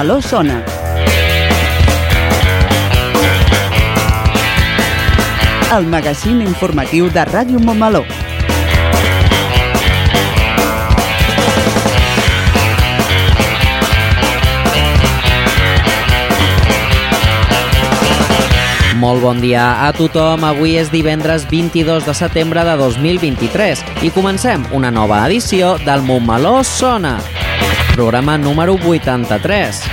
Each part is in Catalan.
Montmeló sona. El magazín informatiu de Ràdio Montmeló. Molt bon dia a tothom. Avui és divendres 22 de setembre de 2023 i comencem una nova edició del Montmeló Sona, programa número 83.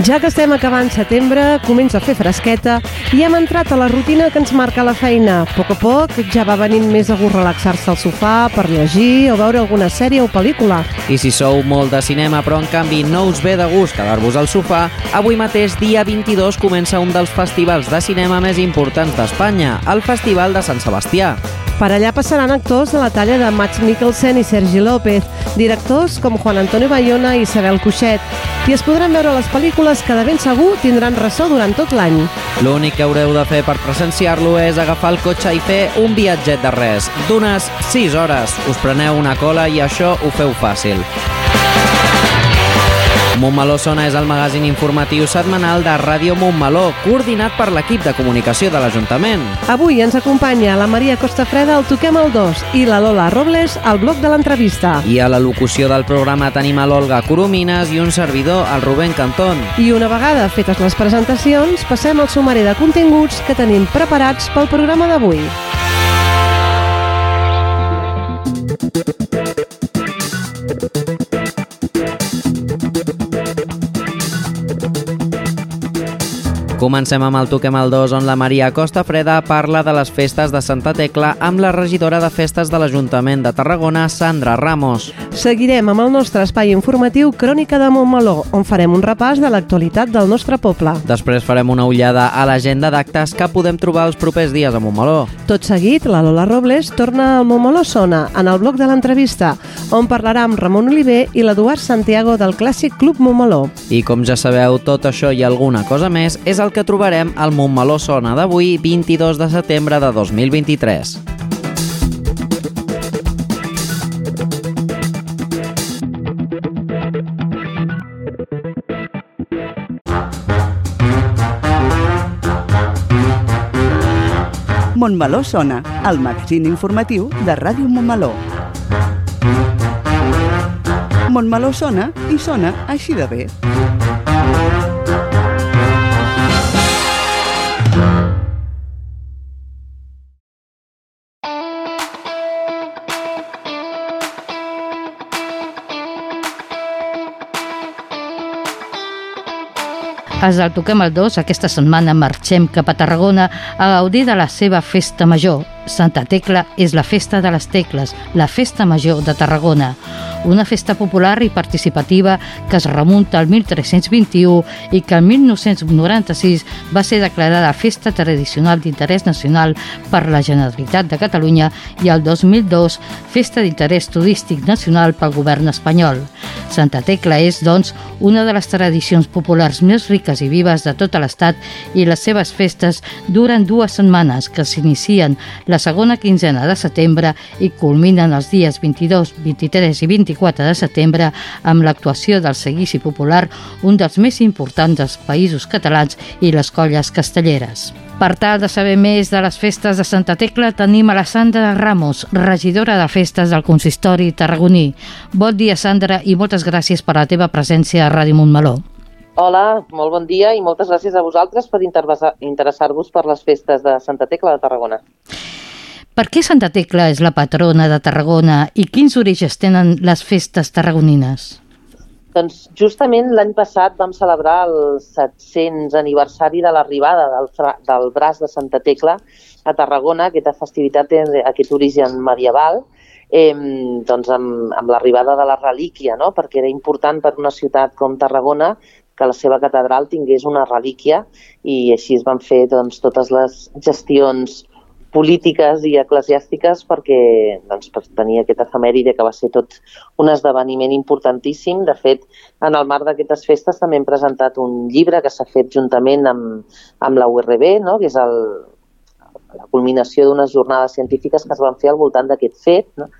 Ja que estem acabant setembre, comença a fer fresqueta i hem entrat a la rutina que ens marca la feina. A poc a poc ja va venint més a gust relaxar-se al sofà per llegir o veure alguna sèrie o pel·lícula. I si sou molt de cinema però en canvi no us ve de gust quedar-vos al sofà, avui mateix, dia 22, comença un dels festivals de cinema més importants d'Espanya, el Festival de Sant Sebastià. Per allà passaran actors de la talla de Max Mikkelsen i Sergi López, directors com Juan Antonio Bayona i Isabel Cuixet, i es podran veure les pel·lícules que de ben segur tindran ressò durant tot l'any. L'únic que haureu de fer per presenciar-lo és agafar el cotxe i fer un viatget de res, d'unes 6 hores. Us preneu una cola i això ho feu fàcil. Montmeló Sona és el magazín informatiu setmanal de Ràdio Montmeló, coordinat per l'equip de comunicació de l'Ajuntament. Avui ens acompanya la Maria Costafreda al Toquem el 2 i la Lola Robles al bloc de l'entrevista. I a la locució del programa tenim a l'Olga Coromines i un servidor, el Rubén Cantón. I una vegada fetes les presentacions, passem al sumari de continguts que tenim preparats pel programa d'avui. Comencem amb el Toquem el 2, on la Maria Costa Freda parla de les festes de Santa Tecla amb la regidora de festes de l'Ajuntament de Tarragona, Sandra Ramos. Seguirem amb el nostre espai informatiu Crònica de Montmeló, on farem un repàs de l'actualitat del nostre poble. Després farem una ullada a l'agenda d'actes que podem trobar els propers dies a Montmeló. Tot seguit, la Lola Robles torna al Montmeló Sona, en el bloc de l'entrevista, on parlarà amb Ramon Oliver i l'Eduard Santiago del Clàssic Club Montmeló. I com ja sabeu, tot això i alguna cosa més és el que trobarem al Montmeló Sona d'avui, 22 de setembre de 2023. Montmeló sona, el magazín informatiu de Ràdio Montmeló. Montmeló sona i sona així de bé. Els del Toquem el 2, aquesta setmana marxem cap a Tarragona a gaudir de la seva festa major. Santa Tecla és la festa de les tecles, la festa major de Tarragona. Una festa popular i participativa que es remunta al 1321 i que el 1996 va ser declarada festa tradicional d'interès nacional per la Generalitat de Catalunya i el 2002 festa d'interès turístic nacional pel govern espanyol. Santa Tecla és, doncs, una de les tradicions populars més riques i vives de tot l'Estat i les seves festes duren dues setmanes que s'inicien la segona quinzena de setembre i culminen els dies 22, 23 i 24 de setembre amb l'actuació del Seguici Popular, un dels més importants dels països catalans i les colles castelleres. Per tal de saber més de les festes de Santa Tecla, tenim a la Sandra Ramos, regidora de festes del consistori tarragoní. Bon dia, Sandra, i moltes gràcies per la teva presència a Ràdio Montmeló. Hola, molt bon dia i moltes gràcies a vosaltres per interessar-vos per les festes de Santa Tecla de Tarragona. Per què Santa Tecla és la patrona de Tarragona i quins orígens tenen les festes tarragonines? Doncs justament l'any passat vam celebrar el 700 aniversari de l'arribada del, del braç de Santa Tecla a Tarragona. Aquesta festivitat té aquest origen medieval, eh, doncs amb, amb l'arribada de la relíquia, no? perquè era important per una ciutat com Tarragona que la seva catedral tingués una relíquia i així es van fer doncs, totes les gestions polítiques i eclesiàstiques perquè doncs, per tenir aquest efemèride que va ser tot un esdeveniment importantíssim. De fet, en el marc d'aquestes festes també hem presentat un llibre que s'ha fet juntament amb, amb la URB, no? que és el, la culminació d'unes jornades científiques que es van fer al voltant d'aquest fet, no?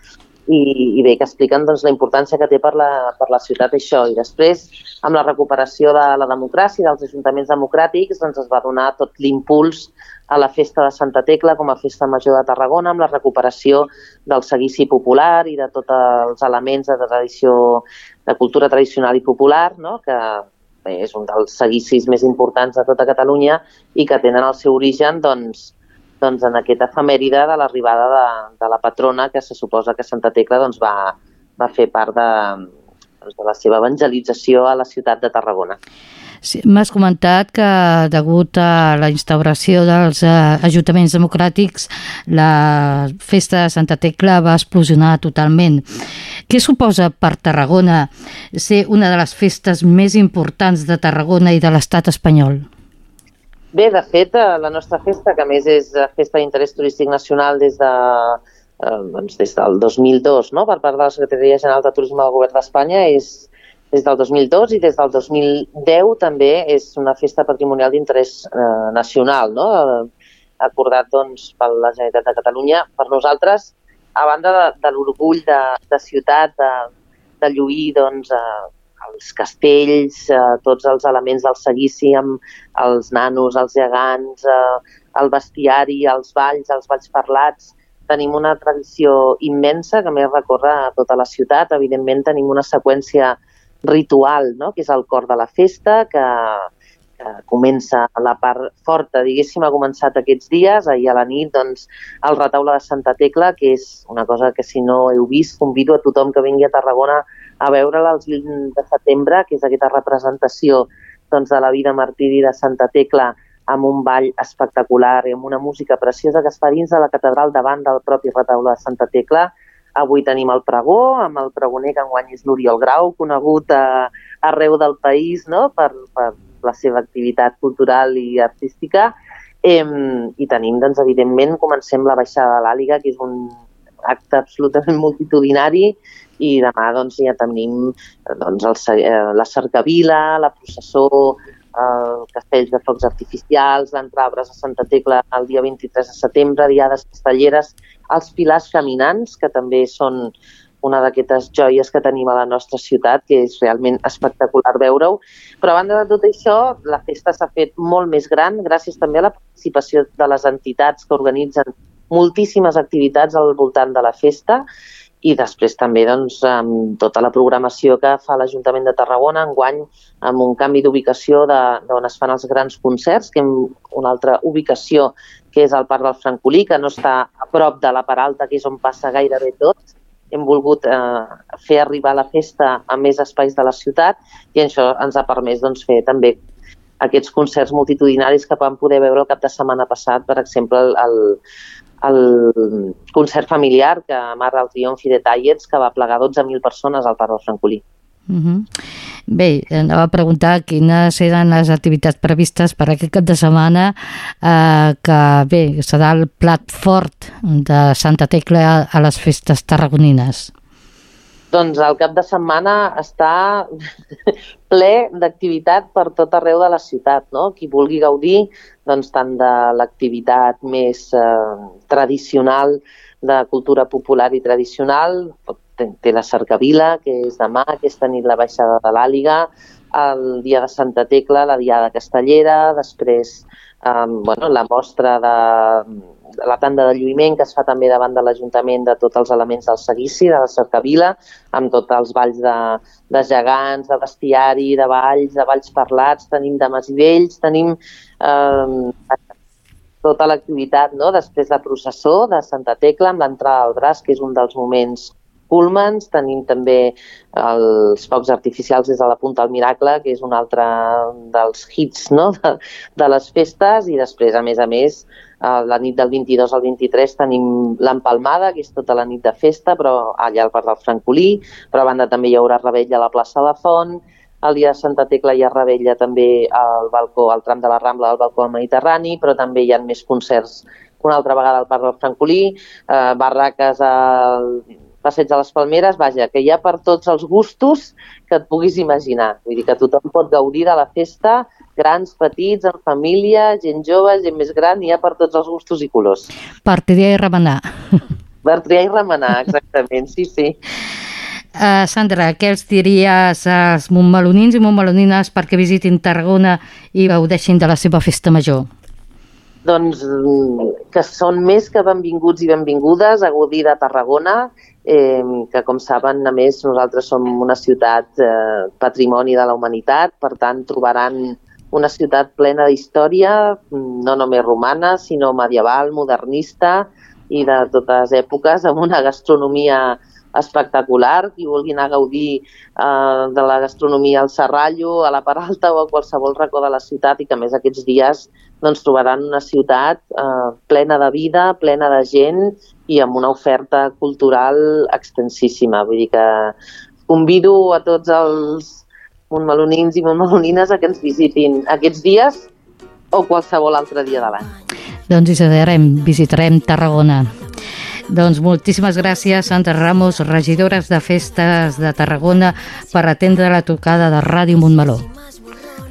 I, i bé, que expliquen doncs, la importància que té per la, per la ciutat això. I després, amb la recuperació de la democràcia, dels ajuntaments democràtics, doncs es va donar tot l'impuls a la festa de Santa Tecla com a festa major de Tarragona amb la recuperació del seguici popular i de tots els elements de tradició, de cultura tradicional i popular, no? que bé, és un dels seguicis més importants de tota Catalunya i que tenen el seu origen doncs, doncs en aquesta efemèride de l'arribada de, de la patrona que se suposa que Santa Tecla doncs, va, va fer part de, doncs, de la seva evangelització a la ciutat de Tarragona. Sí, M'has comentat que degut a la instauració dels eh, ajuntaments democràtics la festa de Santa Tecla va explosionar totalment. Què suposa per Tarragona ser una de les festes més importants de Tarragona i de l'estat espanyol? Bé, de fet, eh, la nostra festa, que més és festa d'interès turístic nacional des de eh, doncs des del 2002, no? per part de la Secretaria General de Turisme del Govern d'Espanya, és des del 2002 i des del 2010 també és una festa patrimonial d'interès eh, nacional, no? acordat doncs, per la Generalitat de Catalunya. Per nosaltres, a banda de, de l'orgull de, de ciutat, de, de lluir doncs, eh, els castells, eh, tots els elements del seguici amb els nanos, els gegants, eh, el bestiari, els balls, els balls parlats, tenim una tradició immensa que més recorre a tota la ciutat. Evidentment tenim una seqüència ritual, no? que és el cor de la festa, que, que comença la part forta, diguéssim, ha començat aquests dies. Ahir a la nit, doncs, el retaule de Santa Tecla, que és una cosa que si no heu vist, convido a tothom que vingui a Tarragona a veure-la el 20 de setembre, que és aquesta representació doncs, de la vida martiri de Santa Tecla amb un ball espectacular i amb una música preciosa que es fa dins de la catedral davant del propi retaule de Santa Tecla Avui tenim el pregó, amb el pregoner que enguany és l'Oriol Grau, conegut a, arreu del país no? per, per la seva activitat cultural i artística. Eh, I tenim, doncs, evidentment, comencem la baixada de l'Àliga, que és un acte absolutament multitudinari, i demà doncs, ja tenim doncs, el, eh, la cercavila, la processó, el castells de focs artificials, l'entrabres a Santa Tecla el dia 23 de setembre, diades castelleres, els pilars caminants, que també són una d'aquestes joies que tenim a la nostra ciutat, que és realment espectacular veure-ho. Però a banda de tot això, la festa s'ha fet molt més gran gràcies també a la participació de les entitats que organitzen moltíssimes activitats al voltant de la festa i després també doncs, amb tota la programació que fa l'Ajuntament de Tarragona enguany amb un canvi d'ubicació d'on es fan els grans concerts, que una altra ubicació que és el Parc del Francolí, que no està a prop de la Paralta, que és on passa gairebé tot. Hem volgut eh, fer arribar la festa a més espais de la ciutat i això ens ha permès doncs, fer també aquests concerts multitudinaris que vam poder veure el cap de setmana passat, per exemple, el, el, el concert familiar que amarra el triomfi de Tallets, que va plegar 12.000 persones al Parc del Francolí. Uh mhm. -huh. Bé, anava a preguntar quines eren les activitats previstes per aquest cap de setmana eh, que, bé, serà el plat fort de Santa Tecla a les festes tarragonines. Doncs el cap de setmana està ple d'activitat per tot arreu de la ciutat. No? Qui vulgui gaudir doncs, tant de l'activitat més eh, tradicional de cultura popular i tradicional, té la cercavila, que és demà, aquesta nit la baixada de l'Àliga, el dia de Santa Tecla, la diada castellera, després eh, bueno, la mostra de la tanda de lluïment que es fa també davant de l'Ajuntament de tots els elements del seguici, de la cercavila, amb tots els balls de, de gegants, de bestiari, de balls, de balls parlats, tenim dames i vells, tenim eh, tota l'activitat, no? després la processó de Santa Tecla amb l'entrada al braç, que és un dels moments púlmens, tenim també els focs artificials des de la Punta del Miracle, que és un altre dels hits no? de, de les festes, i després, a més a més, la nit del 22 al 23 tenim l'empalmada, que és tota la nit de festa, però allà al Parc del Francolí, però a banda també hi haurà rebella a la plaça de la Font, el dia de Santa Tecla hi ha rebella també al balcó, al tram de la Rambla, al balcó Mediterrani, però també hi ha més concerts una altra vegada al Parc del Francolí, eh, barraques al Passeig de les Palmeres, vaja, que hi ha per tots els gustos que et puguis imaginar. Vull dir que tothom pot gaudir de la festa, grans, petits, en família, gent jove, gent més gran, hi ha per tots els gustos i colors. Per triar i remenar. Per triar i remenar, exactament, sí, sí. Uh, Sandra, què els diries als montmelonins i montmelonines perquè visitin Tarragona i gaudeixin de la seva festa major? Doncs que són més que benvinguts i benvingudes a gaudir de Tarragona, eh, que com saben, a més, nosaltres som una ciutat eh, patrimoni de la humanitat, per tant trobaran una ciutat plena d'història, no només romana, sinó medieval, modernista i de totes èpoques, amb una gastronomia espectacular. Qui vulgui anar a gaudir eh, de la gastronomia al Serrallo, a la Peralta o a qualsevol racó de la ciutat i que més aquests dies doncs, trobaran una ciutat eh, plena de vida, plena de gent i amb una oferta cultural extensíssima. Vull dir que convido a tots els montmelonins i montmelonines a que ens visitin aquests dies o qualsevol altre dia de l'any. Doncs visitarem, visitarem Tarragona. Doncs moltíssimes gràcies, Sandra Ramos, regidores de Festes de Tarragona, per atendre la trucada de Ràdio Montmeló.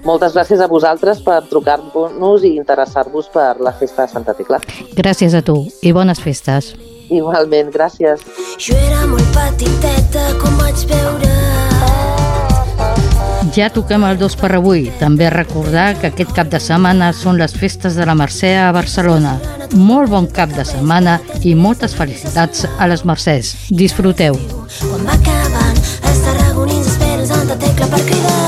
Moltes gràcies a vosaltres per trucar-nos i interessar-vos per la festa de Santa Tecla. Gràcies a tu i bones festes. Igualment, gràcies. Jo era molt petiteta com vaig veure ja toquem el 2 per avui. També recordar que aquest cap de setmana són les festes de la Mercè a Barcelona. Molt bon cap de setmana i moltes felicitats a les Mercès. Disfruteu. Quan va acabant, els tarragonins esperen Santa Tecla per cridar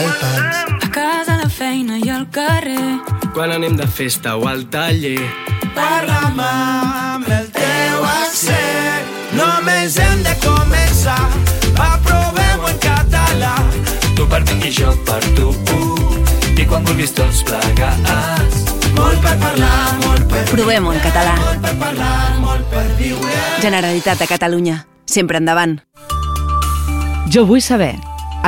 el pas. A casa, a la feina i al carrer. Quan anem de festa o al taller. Parla'm amb el teu accent. Només hem de començar. Va, provem-ho en català. Tu per mi i jo per tu. I quan vulguis tots plegats. Molt per parlar, molt per Provem-ho en català. molt per parlar, molt per viure. Generalitat de Catalunya. Sempre endavant. Jo vull saber,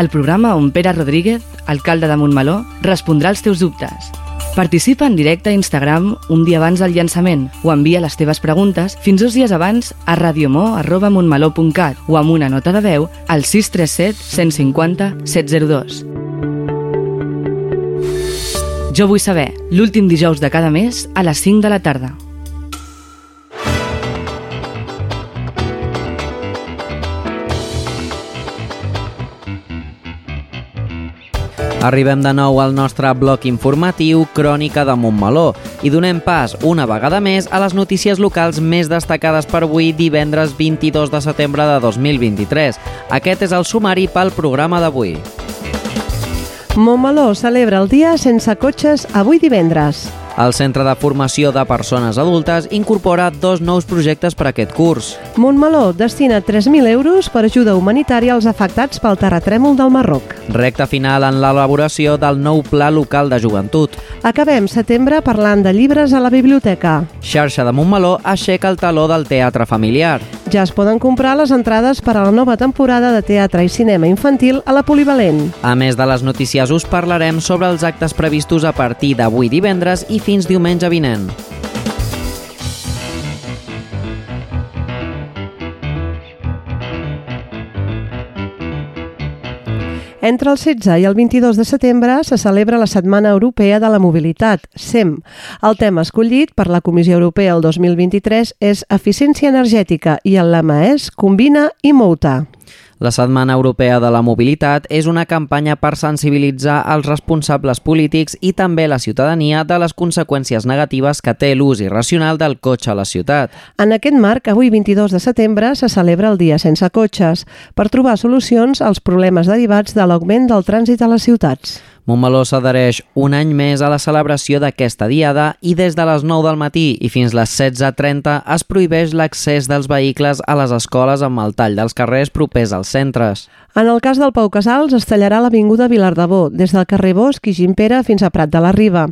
el programa on Pere Rodríguez, alcalde de Montmeló, respondrà als teus dubtes. Participa en directe a Instagram un dia abans del llançament o envia les teves preguntes fins dos dies abans a radiomo.montmeló.cat o amb una nota de veu al 637 150 702. Jo vull saber, l'últim dijous de cada mes a les 5 de la tarda. Arribem de nou al nostre bloc informatiu Crònica de Montmeló i donem pas una vegada més a les notícies locals més destacades per avui divendres 22 de setembre de 2023. Aquest és el sumari pel programa d'avui. Montmeló celebra el dia sense cotxes avui divendres. El Centre de Formació de Persones Adultes incorpora dos nous projectes per a aquest curs. Montmeló destina 3.000 euros per ajuda humanitària als afectats pel terratrèmol del Marroc. Recta final en l'elaboració del nou Pla Local de Joventut. Acabem setembre parlant de llibres a la biblioteca. Xarxa de Montmeló aixeca el taló del teatre familiar. Ja es poden comprar les entrades per a la nova temporada de teatre i cinema infantil a la Polivalent. A més de les notícies, us parlarem sobre els actes previstos a partir d'avui divendres i fins diumenge vinent. Entre el 16 i el 22 de setembre se celebra la Setmana Europea de la Mobilitat, SEM. El tema escollit per la Comissió Europea el 2023 és Eficiència Energètica i el lema és Combina i Mouta. La Setmana Europea de la Mobilitat és una campanya per sensibilitzar els responsables polítics i també la ciutadania de les conseqüències negatives que té l'ús irracional del cotxe a la ciutat. En aquest marc, avui 22 de setembre se celebra el Dia Sense Cotxes per trobar solucions als problemes derivats de l'augment del trànsit a les ciutats. Montmeló s'adhereix un any més a la celebració d'aquesta diada i des de les 9 del matí i fins les 16.30 es prohibeix l'accés dels vehicles a les escoles amb el tall dels carrers propers als centres. En el cas del Pau Casals, es tallarà l'Avinguda Vilardebó, des del carrer Bosch i Gimpera fins a Prat de la Riba,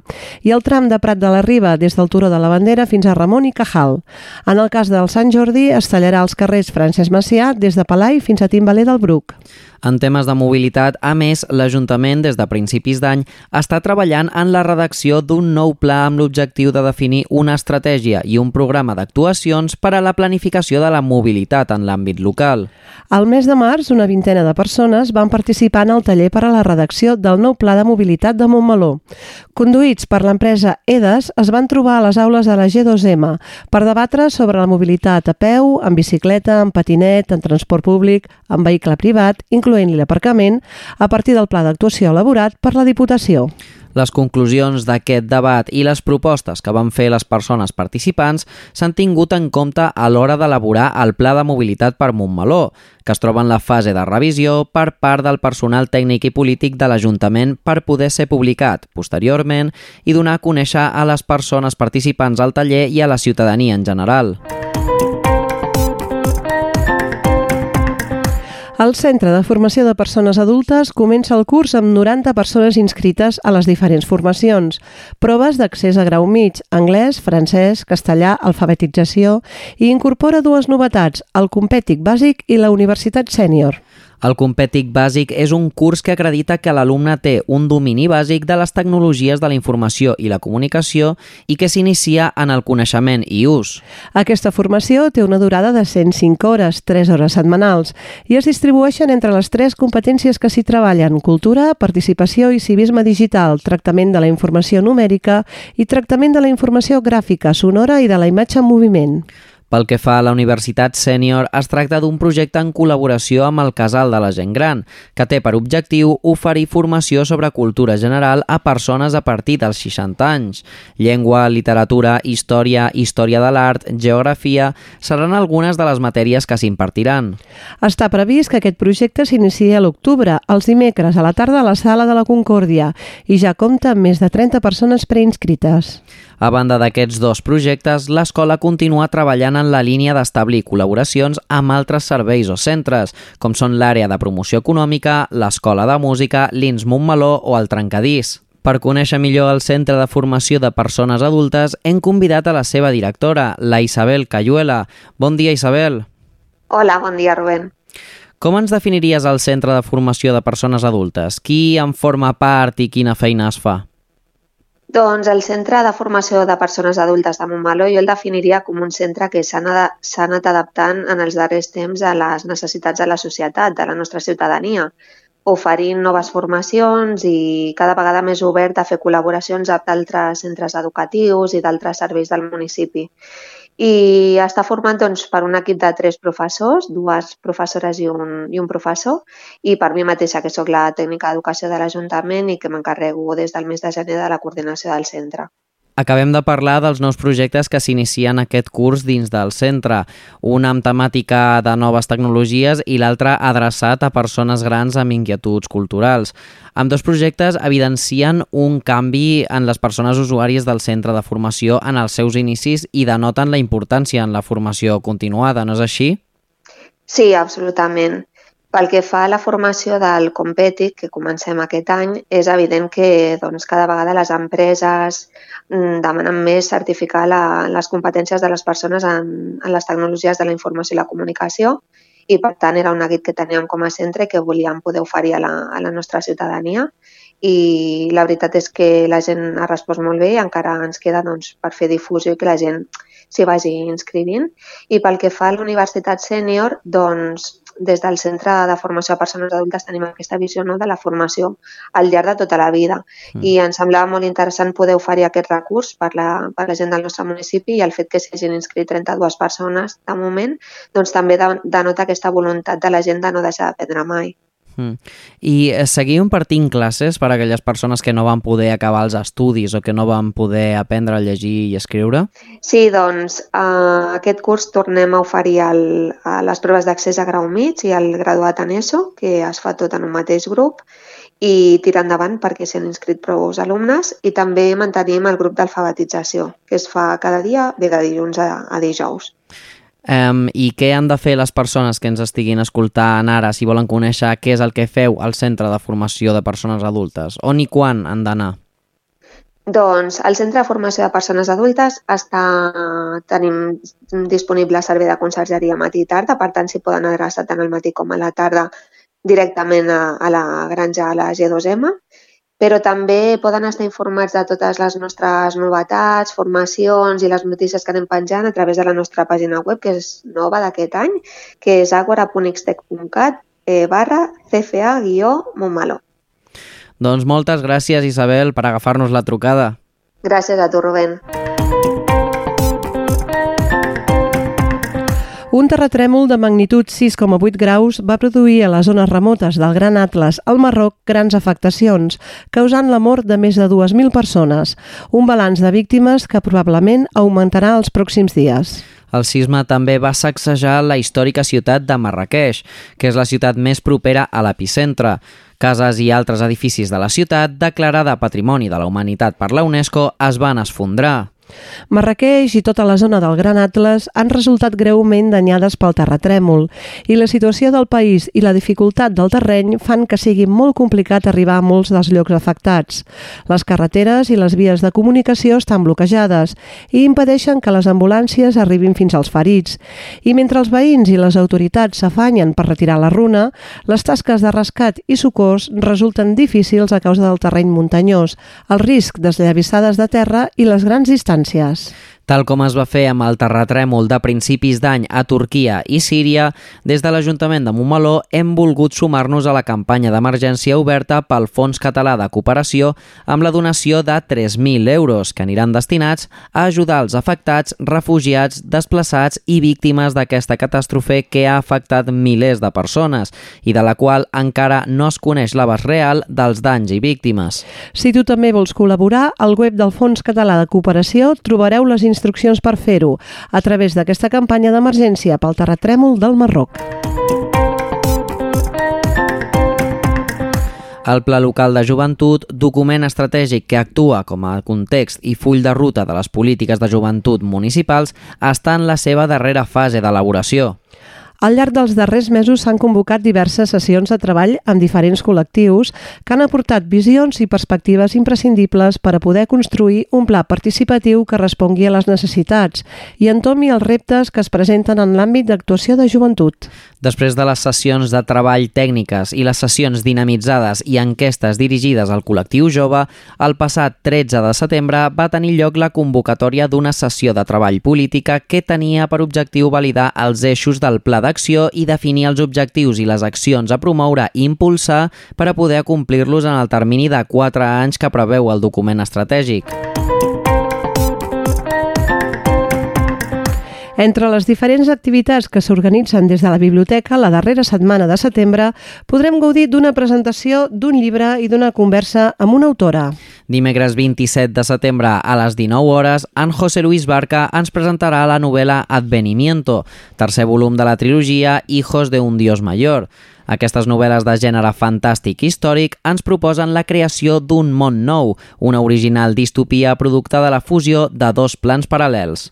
i el tram de Prat de la Riba des del Turó de la Bandera fins a Ramon i Cajal. En el cas del Sant Jordi, es tallarà els carrers Francesc Macià des de Palai fins a Timbaler del Bruc. En temes de mobilitat, a més, l'Ajuntament, des de principis d'any, està treballant en la redacció d'un nou pla amb l'objectiu de definir una estratègia i un programa d'actuacions per a la planificació de la mobilitat en l'àmbit local. Al mes de març, una vintena de persones van participar en el taller per a la redacció del nou Pla de Mobilitat de Montmeló. Conduïts per l'empresa EDES, es van trobar a les aules de la G2M per debatre sobre la mobilitat a peu, en bicicleta, en patinet, en transport públic, en vehicle privat, incloent-hi l'aparcament, a partir del pla d'actuació elaborat per la Diputació. Les conclusions d'aquest debat i les propostes que van fer les persones participants s'han tingut en compte a l'hora d'elaborar el Pla de Mobilitat per Montmeló, que es troba en la fase de revisió per part del personal tècnic i polític de l'Ajuntament per poder ser publicat posteriorment i donar a conèixer a les persones participants al taller i a la ciutadania en general. El Centre de Formació de Persones Adultes comença el curs amb 90 persones inscrites a les diferents formacions. Proves d'accés a grau mig, anglès, francès, castellà, alfabetització i incorpora dues novetats, el compètic bàsic i la universitat sènior. El Compètic Bàsic és un curs que acredita que l'alumne té un domini bàsic de les tecnologies de la informació i la comunicació i que s'inicia en el coneixement i ús. Aquesta formació té una durada de 105 hores, 3 hores setmanals, i es distribueixen entre les tres competències que s'hi treballen, cultura, participació i civisme digital, tractament de la informació numèrica i tractament de la informació gràfica, sonora i de la imatge en moviment. Pel que fa a la Universitat Sènior, es tracta d'un projecte en col·laboració amb el Casal de la Gent Gran, que té per objectiu oferir formació sobre cultura general a persones a partir dels 60 anys. Llengua, literatura, història, història de l'art, geografia... seran algunes de les matèries que s'impartiran. Està previst que aquest projecte s'inicia a l'octubre, els dimecres a la tarda a la Sala de la Concòrdia, i ja compta amb més de 30 persones preinscrites. A banda d'aquests dos projectes, l'escola continua treballant en la línia d'establir col·laboracions amb altres serveis o centres, com són l'àrea de promoció econòmica, l'escola de música, l'INS Montmeló o el Trencadís. Per conèixer millor el Centre de Formació de Persones Adultes, hem convidat a la seva directora, la Isabel Cayuela. Bon dia, Isabel. Hola, bon dia, Rubén. Com ens definiries el Centre de Formació de Persones Adultes? Qui en forma part i quina feina es fa? Doncs el Centre de Formació de Persones Adultes de Montmeló jo el definiria com un centre que s'ha anat, adaptant en els darrers temps a les necessitats de la societat, de la nostra ciutadania, oferint noves formacions i cada vegada més obert a fer col·laboracions amb d'altres centres educatius i d'altres serveis del municipi i està format doncs, per un equip de tres professors, dues professores i un, i un professor, i per mi mateixa, que sóc la tècnica d'educació de l'Ajuntament i que m'encarrego des del mes de gener de la coordinació del centre. Acabem de parlar dels nous projectes que s'inicien aquest curs dins del centre, un amb temàtica de noves tecnologies i l'altre adreçat a persones grans amb inquietuds culturals. Amb dos projectes evidencien un canvi en les persones usuàries del centre de formació en els seus inicis i denoten la importància en la formació continuada, no és així? Sí, absolutament. Pel que fa a la formació del Competic, que comencem aquest any, és evident que doncs, cada vegada les empreses mm, demanen més certificar la, les competències de les persones en, en les tecnologies de la informació i la comunicació i, per tant, era un neguit que teníem com a centre que volíem poder oferir a la, a la nostra ciutadania i la veritat és que la gent ha respost molt bé i encara ens queda doncs, per fer difusió i que la gent s'hi vagi inscrivint. I pel que fa a la Universitat Sènior, doncs des del Centre de Formació a Persones Adultes tenim aquesta visió no, de la formació al llarg de tota la vida mm. i ens semblava molt interessant poder oferir aquest recurs per la, per la gent del nostre municipi i el fet que s'hi hagin inscrit 32 persones de moment doncs també denota aquesta voluntat de la gent de no deixar d'aprendre mai. Mm. I eh, seguiu impartint classes per a aquelles persones que no van poder acabar els estudis o que no van poder aprendre a llegir i escriure? Sí, doncs uh, aquest curs tornem a oferir el, a les proves d'accés a grau mig i el graduat en ESO, que es fa tot en un mateix grup, i tirar endavant perquè s'han inscrit prou alumnes i també mantenim el grup d'alfabetització, que es fa cada dia, de dilluns a, a dijous. Um, I què han de fer les persones que ens estiguin escoltant ara si volen conèixer què és el que feu al Centre de Formació de Persones Adultes? On i quan han d'anar? Doncs el Centre de Formació de Persones Adultes està, tenim disponible servei de consergeria matí i tarda, per tant s'hi poden adreçar tant al matí com a la tarda directament a, a la granja a la G2M però també poden estar informats de totes les nostres novetats, formacions i les notícies que anem penjant a través de la nostra pàgina web, que és nova d'aquest any, que és agora.xtec.cat eh, barra cfa-montmeló. Doncs moltes gràcies, Isabel, per agafar-nos la trucada. Gràcies a tu, Rubén. Un terratrèmol de magnitud 6,8 graus va produir a les zones remotes del Gran Atlas, al Marroc, grans afectacions, causant la mort de més de 2.000 persones, un balanç de víctimes que probablement augmentarà els pròxims dies. El sisme també va sacsejar la històrica ciutat de Marrakeix, que és la ciutat més propera a l'epicentre. Cases i altres edificis de la ciutat, declarada Patrimoni de la Humanitat per la UNESCO, es van esfondrar. Marrakeix i tota la zona del Gran Atlas han resultat greument danyades pel terratrèmol i la situació del país i la dificultat del terreny fan que sigui molt complicat arribar a molts dels llocs afectats. Les carreteres i les vies de comunicació estan bloquejades i impedeixen que les ambulàncies arribin fins als ferits. I mentre els veïns i les autoritats s'afanyen per retirar la runa, les tasques de rescat i socors resulten difícils a causa del terreny muntanyós, el risc desllavissades de terra i les grans distàncies distàncies. Tal com es va fer amb el terratrèmol de principis d'any a Turquia i Síria, des de l'Ajuntament de Montmeló hem volgut sumar-nos a la campanya d'emergència oberta pel Fons Català de Cooperació amb la donació de 3.000 euros que aniran destinats a ajudar els afectats, refugiats, desplaçats i víctimes d'aquesta catàstrofe que ha afectat milers de persones i de la qual encara no es coneix l'abast real dels danys i víctimes. Si tu també vols col·laborar, al web del Fons Català de Cooperació trobareu les instruccions per fer-ho a través d'aquesta campanya d'emergència pel terratrèmol del Marroc. El Pla Local de Joventut, document estratègic que actua com a context i full de ruta de les polítiques de joventut municipals, està en la seva darrera fase d'elaboració. Al llarg dels darrers mesos s'han convocat diverses sessions de treball amb diferents col·lectius que han aportat visions i perspectives imprescindibles per a poder construir un pla participatiu que respongui a les necessitats i entomi els reptes que es presenten en l'àmbit d'actuació de joventut. Després de les sessions de treball tècniques i les sessions dinamitzades i enquestes dirigides al col·lectiu jove, el passat 13 de setembre va tenir lloc la convocatòria d'una sessió de treball política que tenia per objectiu validar els eixos del pla d'acció i definir els objectius i les accions a promoure i impulsar per a poder complir-los en el termini de 4 anys que preveu el document estratègic. Entre les diferents activitats que s'organitzen des de la biblioteca la darrera setmana de setembre, podrem gaudir d'una presentació d'un llibre i d'una conversa amb una autora. Dimecres 27 de setembre a les 19 hores, en José Luis Barca ens presentarà la novel·la Advenimiento, tercer volum de la trilogia Hijos de un Dios Mayor. Aquestes novel·les de gènere fantàstic i històric ens proposen la creació d'un món nou, una original distopia producte de la fusió de dos plans paral·lels.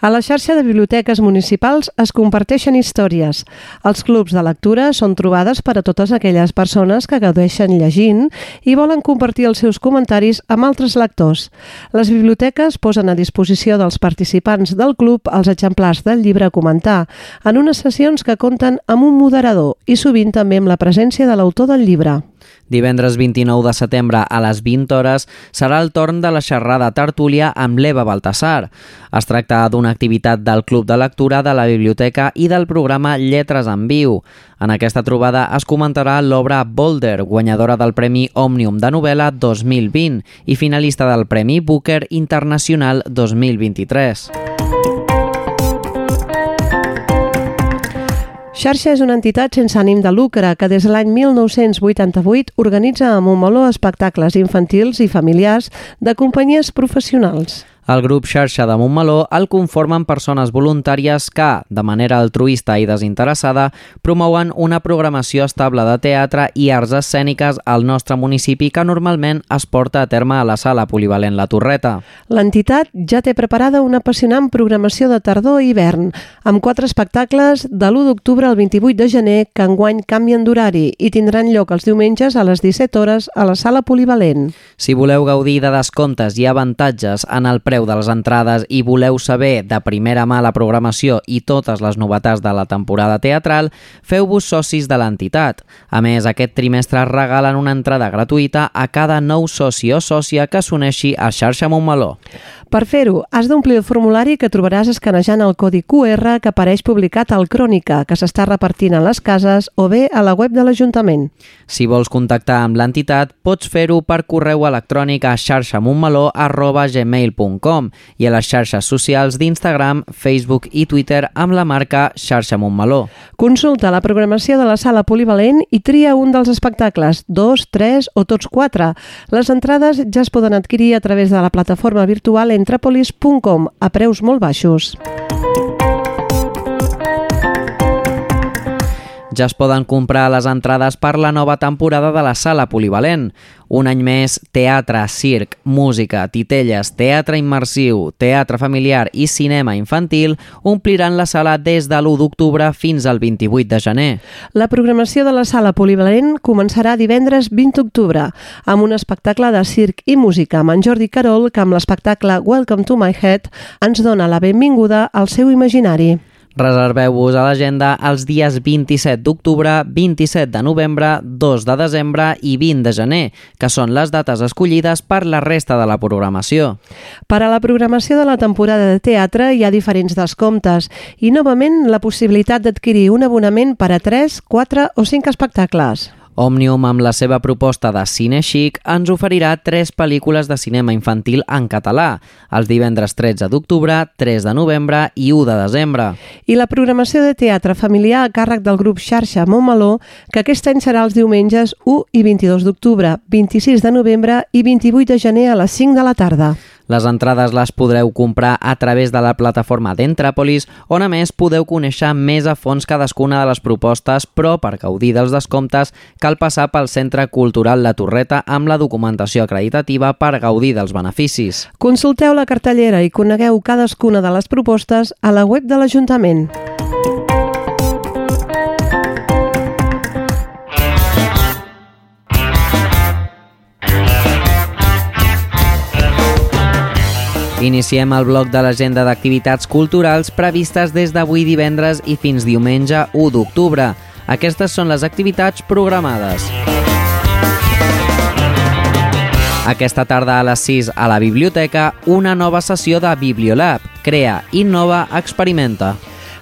A la xarxa de biblioteques municipals es comparteixen històries. Els clubs de lectura són trobades per a totes aquelles persones que gaudeixen llegint i volen compartir els seus comentaris amb altres lectors. Les biblioteques posen a disposició dels participants del club els exemplars del llibre a comentar en unes sessions que compten amb un moderador i sovint també amb la presència de l'autor del llibre. Divendres 29 de setembre a les 20 hores serà el torn de la xerrada tertúlia amb l'Eva Baltasar. Es tracta d'una activitat del Club de Lectura de la Biblioteca i del programa Lletres en Viu. En aquesta trobada es comentarà l'obra Boulder, guanyadora del Premi Òmnium de novel·la 2020 i finalista del Premi Booker Internacional 2023. Xarxa és una entitat sense ànim de lucre que des de l'any 1988 organitza a Montmeló espectacles infantils i familiars de companyies professionals. El grup Xarxa de Montmeló el conformen persones voluntàries que, de manera altruista i desinteressada, promouen una programació estable de teatre i arts escèniques al nostre municipi que normalment es porta a terme a la sala polivalent La Torreta. L'entitat ja té preparada una apassionant programació de tardor i hivern, amb quatre espectacles de l'1 d'octubre al 28 de gener que enguany canvien d'horari i tindran lloc els diumenges a les 17 hores a la sala polivalent. Si voleu gaudir de descomptes i avantatges en el preu preu de les entrades i voleu saber de primera mà la programació i totes les novetats de la temporada teatral, feu-vos socis de l'entitat. A més, aquest trimestre regalen una entrada gratuïta a cada nou soci o sòcia que s'uneixi a Xarxa Montmeló. Per fer-ho, has d'omplir el formulari que trobaràs escanejant el codi QR que apareix publicat al Crònica, que s'està repartint a les cases o bé a la web de l'Ajuntament. Si vols contactar amb l'entitat, pots fer-ho per correu electrònic a xarxamontmeló.gmail.com i a les xarxes socials d'Instagram, Facebook i Twitter amb la marca Xarxa Montmeló. Consulta la programació de la sala polivalent i tria un dels espectacles, dos, tres o tots quatre. Les entrades ja es poden adquirir a través de la plataforma virtual entrepolis.com a preus molt baixos. Ja es poden comprar les entrades per la nova temporada de la Sala Polivalent. Un any més, teatre, circ, música, titelles, teatre immersiu, teatre familiar i cinema infantil ompliran la sala des de l'1 d'octubre fins al 28 de gener. La programació de la Sala Polivalent començarà divendres 20 d'octubre amb un espectacle de circ i música amb en Jordi Carol que amb l'espectacle Welcome to my Head ens dona la benvinguda al seu imaginari. Reserveu-vos a l'agenda els dies 27 d'octubre, 27 de novembre, 2 de desembre i 20 de gener, que són les dates escollides per la resta de la programació. Per a la programació de la temporada de teatre hi ha diferents descomptes i, novament, la possibilitat d'adquirir un abonament per a 3, 4 o 5 espectacles. Òmnium, amb la seva proposta de cine chic, ens oferirà tres pel·lícules de cinema infantil en català, els divendres 13 d'octubre, 3 de novembre i 1 de desembre. I la programació de teatre familiar a càrrec del grup Xarxa Montmeló, que aquest any serà els diumenges 1 i 22 d'octubre, 26 de novembre i 28 de gener a les 5 de la tarda. Les entrades les podreu comprar a través de la plataforma d'Entràpolis, on a més podeu conèixer més a fons cadascuna de les propostes, però per gaudir dels descomptes cal passar pel Centre Cultural La Torreta amb la documentació acreditativa per gaudir dels beneficis. Consulteu la cartellera i conegueu cadascuna de les propostes a la web de l'Ajuntament. Iniciem el bloc de l'agenda d'activitats culturals previstes des d'avui divendres i fins diumenge 1 d'octubre. Aquestes són les activitats programades. Aquesta tarda a les 6 a la biblioteca, una nova sessió de Bibliolab. Crea, innova, experimenta.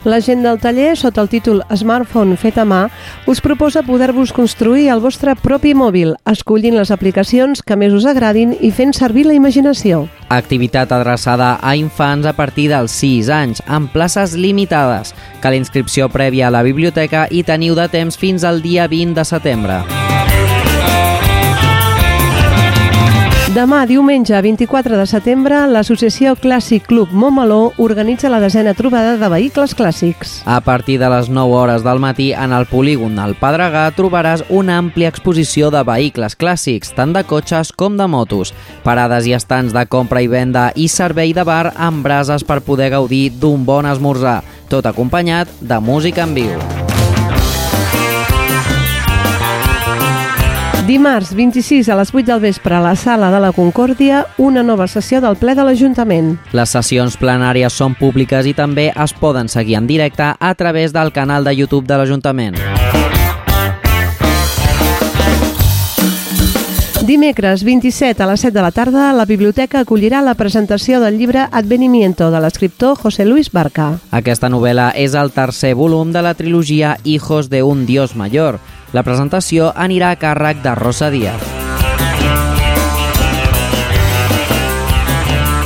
La gent del taller, sota el títol Smartphone fet a mà, us proposa poder-vos construir el vostre propi mòbil, escollint les aplicacions que més us agradin i fent servir la imaginació. Activitat adreçada a infants a partir dels 6 anys, amb places limitades. Cal inscripció prèvia a la biblioteca i teniu de temps fins al dia 20 de setembre. Demà, diumenge 24 de setembre, l'associació Clàssic Club Montmeló organitza la desena trobada de vehicles clàssics. A partir de les 9 hores del matí, en el polígon del Pedregà trobaràs una àmplia exposició de vehicles clàssics, tant de cotxes com de motos, parades i estants de compra i venda i servei de bar amb brases per poder gaudir d'un bon esmorzar, tot acompanyat de música en viu. Dimarts 26 a les 8 del vespre a la Sala de la Concòrdia, una nova sessió del ple de l'Ajuntament. Les sessions plenàries són públiques i també es poden seguir en directe a través del canal de YouTube de l'Ajuntament. Dimecres 27 a les 7 de la tarda, la biblioteca acollirà la presentació del llibre Advenimiento de l'escriptor José Luis Barca. Aquesta novel·la és el tercer volum de la trilogia Hijos de un Dios Mayor. La presentació anirà a càrrec de Rosa Díaz.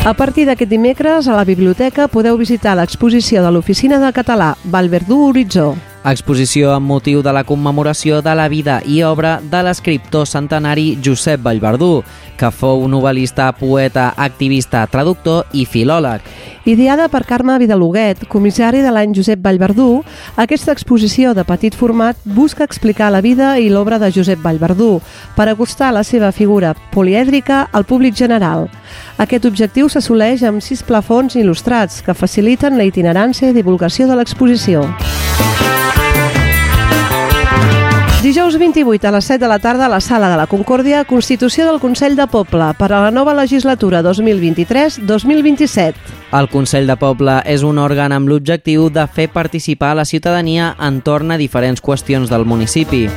A partir d'aquest dimecres, a la biblioteca podeu visitar l'exposició de l'Oficina de Català Valverdú Horitzó. Exposició amb motiu de la commemoració de la vida i obra de l'escriptor centenari Josep Vallverdú, que fou novel·lista, poeta, activista, traductor i filòleg. Ideada per Carme Vidaloguet, comissari de l'any Josep Vallverdú, aquesta exposició de petit format busca explicar la vida i l'obra de Josep Vallverdú per acostar la seva figura polièdrica al públic general. Aquest objectiu s'assoleix amb sis plafons il·lustrats que faciliten la itinerància i divulgació de l'exposició. Dijous 28 a les 7 de la tarda a la Sala de la Concòrdia, Constitució del Consell de Poble per a la nova legislatura 2023-2027. El Consell de Poble és un òrgan amb l'objectiu de fer participar la ciutadania entorn a diferents qüestions del municipi.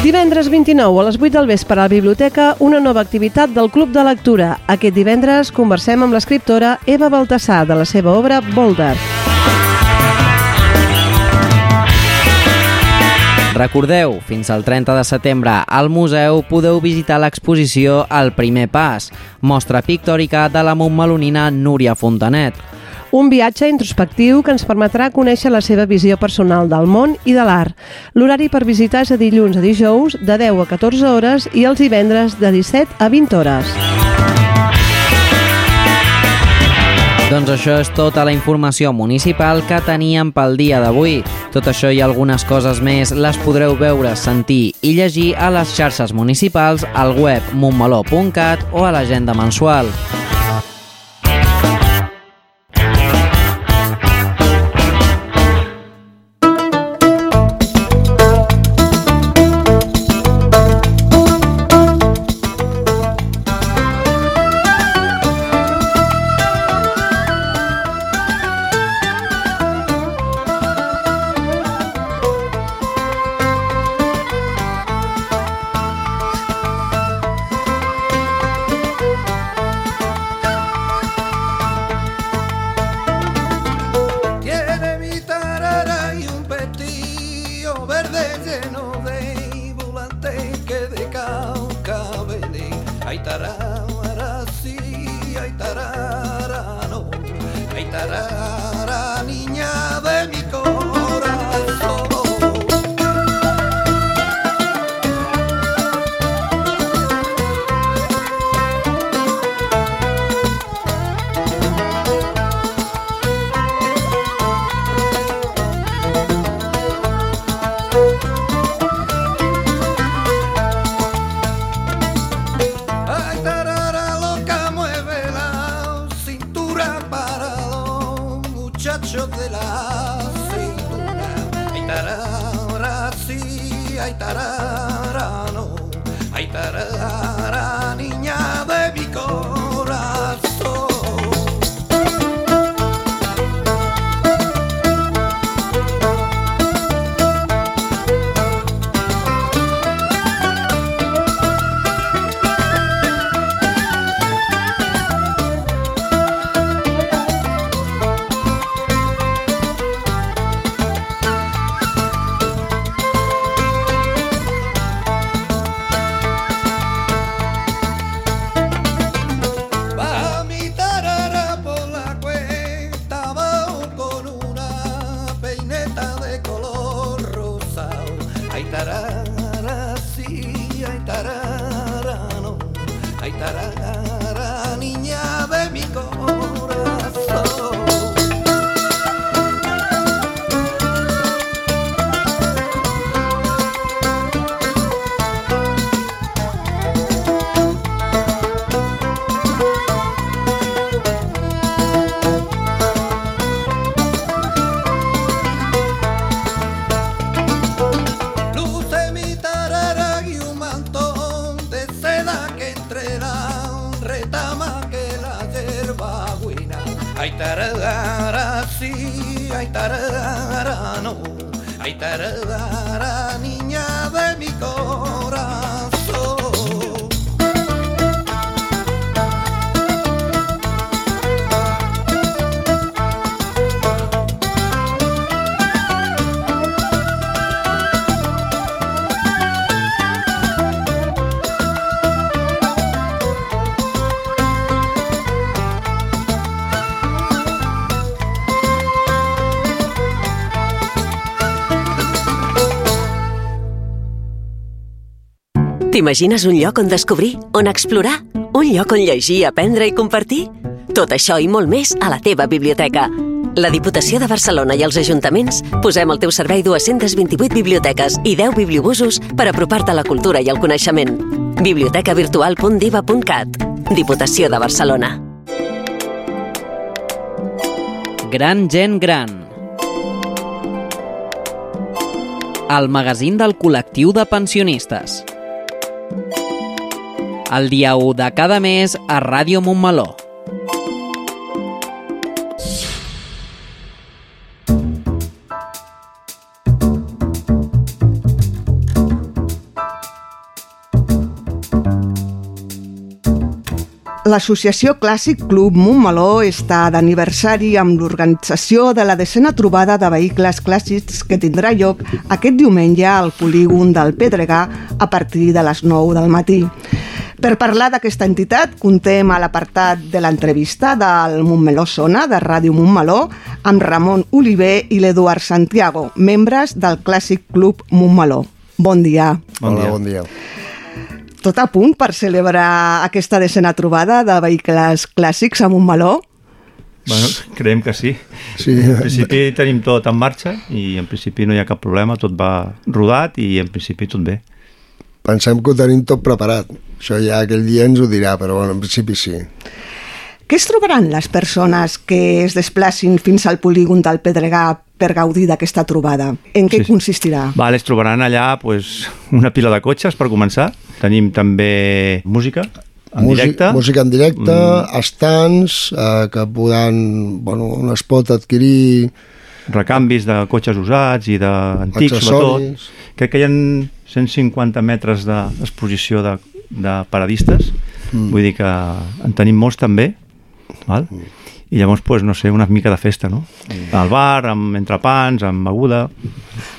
Divendres 29 a les 8 del vespre a la biblioteca, una nova activitat del Club de Lectura. Aquest divendres conversem amb l'escriptora Eva Baltasar de la seva obra Boulder. Recordeu, fins al 30 de setembre al museu podeu visitar l'exposició El primer pas, mostra pictòrica de la montmelonina Núria Fontanet. Un viatge introspectiu que ens permetrà conèixer la seva visió personal del món i de l'art. L'horari per visitar és de dilluns a dijous de 10 a 14 hores i els divendres de 17 a 20 hores. Doncs això és tota la informació municipal que teníem pel dia d'avui. Tot això i algunes coses més les podreu veure, sentir i llegir a les xarxes municipals, al web montmeló.cat o a l'agenda mensual. better. T'imagines un lloc on descobrir, on explorar? Un lloc on llegir, aprendre i compartir? Tot això i molt més a la teva biblioteca. La Diputació de Barcelona i els ajuntaments posem al teu servei 228 biblioteques i 10 bibliobusos per apropar-te a la cultura i el coneixement. bibliotecavirtual.diva.cat Diputació de Barcelona. Gran gent gran. El magazín del col·lectiu de pensionistes. El dia 1 de cada mes a Ràdio Montmeló. L'Associació Clàssic Club Montmeló està d'aniversari amb l'organització de la decena trobada de vehicles clàssics que tindrà lloc aquest diumenge al polígon del Pedregà a partir de les 9 del matí. Per parlar d'aquesta entitat, contem a l'apartat de l'entrevista del Montmeló Sona, de Ràdio Montmeló, amb Ramon Oliver i l'Eduard Santiago, membres del Clàssic Club Montmeló. Bon dia. Bon Hola, dia. bon dia tot a punt per celebrar aquesta decena trobada de vehicles clàssics a Montmeló? Bueno, creiem que sí. sí. En principi tenim tot en marxa i en principi no hi ha cap problema, tot va rodat i en principi tot bé. Pensem que ho tenim tot preparat. Això ja aquell dia ens ho dirà, però bueno, en principi sí. Què es trobaran les persones que es desplacin fins al polígon del Pedregà per gaudir d'aquesta trobada? En què sí. consistirà? Vale, es trobaran allà pues, una pila de cotxes per començar. Tenim també música en directe. Música en directe, mm. estants eh, que podran, bueno, on es pot adquirir recanvis de cotxes usats i d'antics, sobretot. Crec que hi ha 150 metres d'exposició de, de paradistes, mm. vull dir que en tenim molts també, val? Mm. i llavors, pues, no sé, una mica de festa, no? Mm. Al bar, amb entrepans, amb beguda...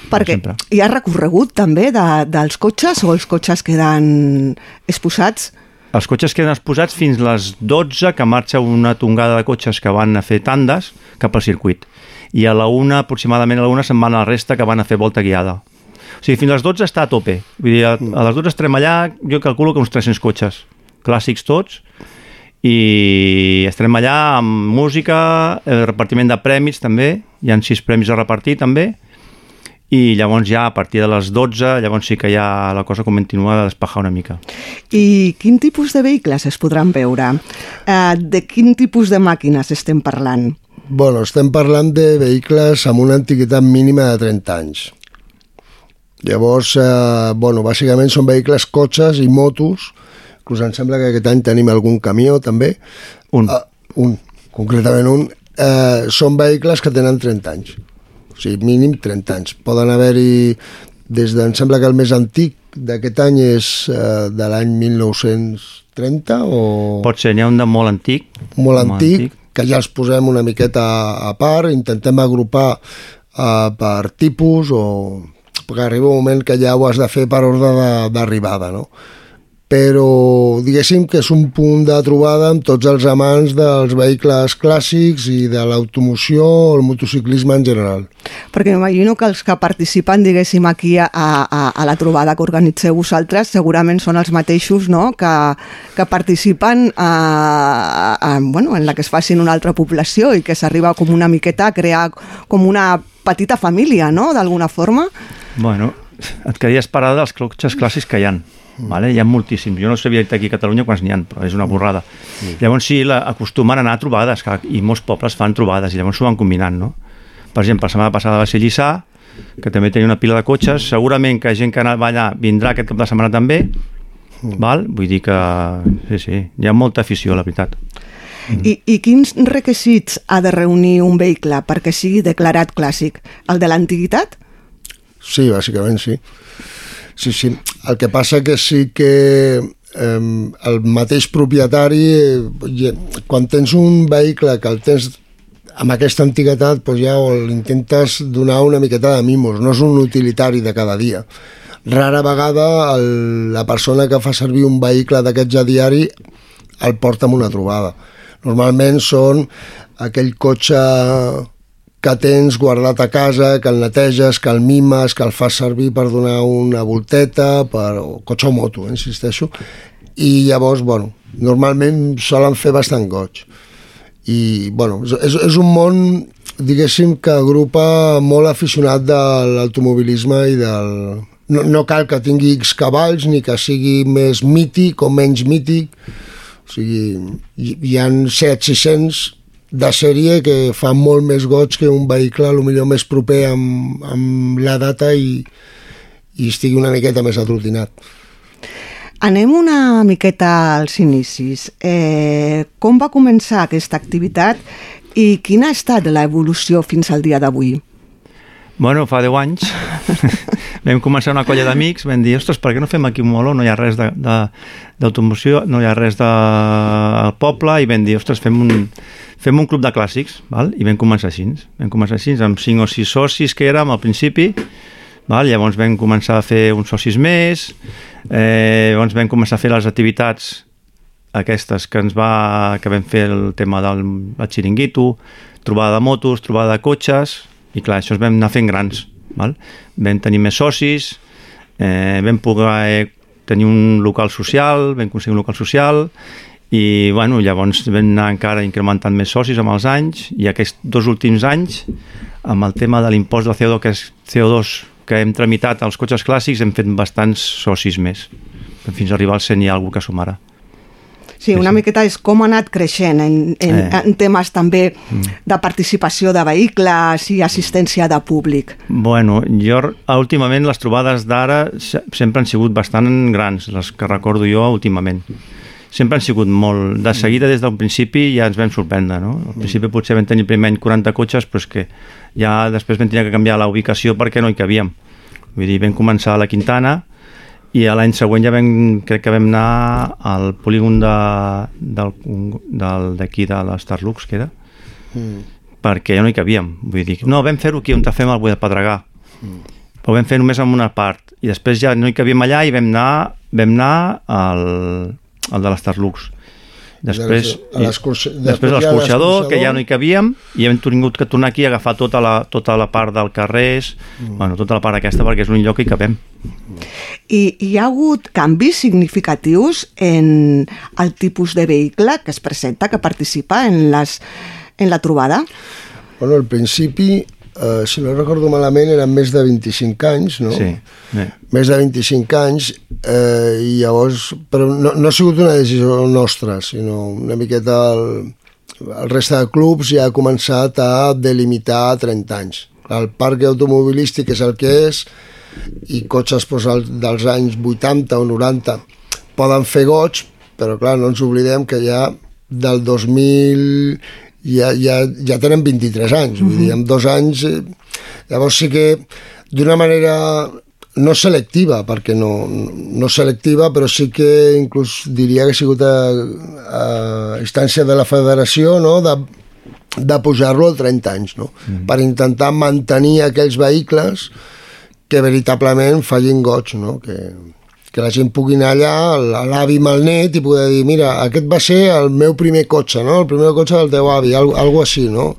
Perquè hi ha recorregut també de, dels cotxes o els cotxes queden exposats? Els cotxes queden exposats fins les 12 que marxa una tongada de cotxes que van a fer tandes cap al circuit. I a la una, aproximadament a la una, se'n van a la resta que van a fer volta guiada. O sigui, fins a les 12 està a tope. Vull dir, a, a les 12 estarem allà, jo calculo que uns 300 cotxes. Clàssics tots, i estarem allà amb música, el repartiment de premis també, hi han sis premis a repartir també, i llavors ja a partir de les 12 llavors sí que ja la cosa continua a despejar una mica. I quin tipus de vehicles es podran veure? Uh, de quin tipus de màquines estem parlant? Bueno, estem parlant de vehicles amb una antiguitat mínima de 30 anys. Llavors, eh, bueno, bàsicament són vehicles, cotxes i motos, inclús em sembla que aquest any tenim algun camió també. Un. Uh, un, concretament un. Uh, són vehicles que tenen 30 anys. O sigui, mínim 30 anys. Poden haver-hi, des de, em sembla que el més antic d'aquest any és uh, de l'any 1930 o... Pot ser, n'hi ha un de molt antic. Molt, molt antic, antic, que ja els posem una miqueta a, part, intentem agrupar uh, per tipus o perquè arriba un moment que ja ho has de fer per ordre d'arribada, no? Però diguéssim que és un punt de trobada amb tots els amants dels vehicles clàssics i de l'automoció o el motociclisme en general. Perquè m'imagino que els que participen, diguéssim, aquí a, a, a la trobada que organitzeu vosaltres segurament són els mateixos no? que, que participen a, a, bueno, en la que es facin una altra població i que s'arriba com una miqueta a crear com una petita família, no?, d'alguna forma. Bueno, et quedaries parada dels cotxes clàssics que hi han Vale? Hi ha moltíssims. Jo no sabia aquí a Catalunya quants n'hi ha, però és una borrada. Mm. Llavors sí, la, acostumen a anar a trobades, que, i molts pobles fan trobades, i llavors s'ho van combinant, no? Per exemple, la setmana passada va ser Lliçà, que també tenia una pila de cotxes, segurament que gent que va allà vindrà aquest cap de setmana també, mm. val? vull dir que sí, sí, hi ha molta afició, la veritat. Mm. I, I quins requisits ha de reunir un vehicle perquè sigui declarat clàssic? El de l'antiguitat? Sí, bàsicament sí. Sí, sí. El que passa que sí que eh, el mateix propietari, eh, quan tens un vehicle que el tens amb aquesta antiguitat doncs ja l'intentes donar una miqueta de mimos, no és un utilitari de cada dia. Rara vegada el, la persona que fa servir un vehicle d'aquests a diari el porta amb una trobada. Normalment són aquell cotxe que tens guardat a casa, que el neteges, que el mimes, que el fas servir per donar una volteta, per, o cotxe o moto, eh, insisteixo, i llavors, bueno, normalment solen fer bastant goig. I, bueno, és, és un món, diguéssim, que agrupa molt aficionat de l'automobilisme i del... No, no cal que tingui X cavalls, ni que sigui més mític o menys mític, o sigui, hi, hi ha 7-600 de sèrie que fa molt més goig que un vehicle a lo millor més proper amb, amb la data i, i estigui una miqueta més atrotinat. Anem una miqueta als inicis. Eh, com va començar aquesta activitat i quina ha estat l'evolució fins al dia d'avui? Bueno, fa 10 anys vam començar una colla d'amics, vam dir, ostres, per què no fem aquí un moló? No hi ha res d'automoció, no hi ha res de... al poble, i vam dir, ostres, fem un, fem un club de clàssics, val? i vam començar així. Vam començar així, amb 5 o 6 socis que érem al principi, val? llavors vam començar a fer uns socis més, eh, llavors vam començar a fer les activitats aquestes que ens va, que vam fer el tema del el xiringuito, trobada de motos, trobada de cotxes, i clar, això es vam anar fent grans. Val? Vam tenir més socis, eh, vam poder tenir un local social, vam aconseguir un local social, i bueno, llavors vam anar encara incrementant més socis amb els anys, i aquests dos últims anys, amb el tema de l'impost del CO2, que és CO2 que hem tramitat als cotxes clàssics, hem fet bastants socis més, fins a arribar al 100 i alguna que som ara. Sí, una miqueta és com ha anat creixent en, en, eh. en temes també de participació de vehicles i assistència de públic. Bueno, jo últimament les trobades d'ara sempre han sigut bastant grans, les que recordo jo últimament sempre han sigut molt... De seguida, des d'un principi, ja ens vam sorprendre, no? Al principi potser vam tenir primer any 40 cotxes, però és que ja després vam tenir que canviar la ubicació perquè no hi cabíem. Vull dir, vam començar a la Quintana, i a l'any següent ja vam, crec que vam anar al polígon de, d'aquí de l'Starlux, que era, mm. perquè ja no hi cabíem. Vull dir, no, vam fer-ho aquí on te fem el Bull de Pedregà. Mm. Però vam fer només en una part. I després ja no hi cabíem allà i vam anar, vam anar al, al de l'Starlux. Després, després, l'escorxador, que ja no hi cabíem, i hem tingut que tornar aquí a agafar tota la, tota la part del carrer, mm. bueno, tota la part aquesta, perquè és l'únic lloc que hi cabem. I hi ha hagut canvis significatius en el tipus de vehicle que es presenta, que participa en, les, en la trobada? Bueno, al principi eh, si no recordo malament, eren més de 25 anys, no? Sí. sí. Més de 25 anys, eh, i llavors... Però no, no ha sigut una decisió nostra, sinó una miqueta el, el reste de clubs ja ha començat a delimitar 30 anys. El parc automobilístic és el que és, i cotxes doncs, dels anys 80 o 90 poden fer goig, però clar, no ens oblidem que ja del 2000 ja, ja, ja tenen 23 anys, vull dir, en dos anys... Eh, llavors sí que d'una manera no selectiva, perquè no, no selectiva, però sí que inclús diria que ha sigut a, a instància de la federació no? de, de pujar-lo a 30 anys, no? Mm. per intentar mantenir aquells vehicles que veritablement fallin goig, no? que, que la gent pugui anar allà, l'avi amb el net, i poder dir, mira, aquest va ser el meu primer cotxe, no? el primer cotxe del teu avi, algo, algo així, no?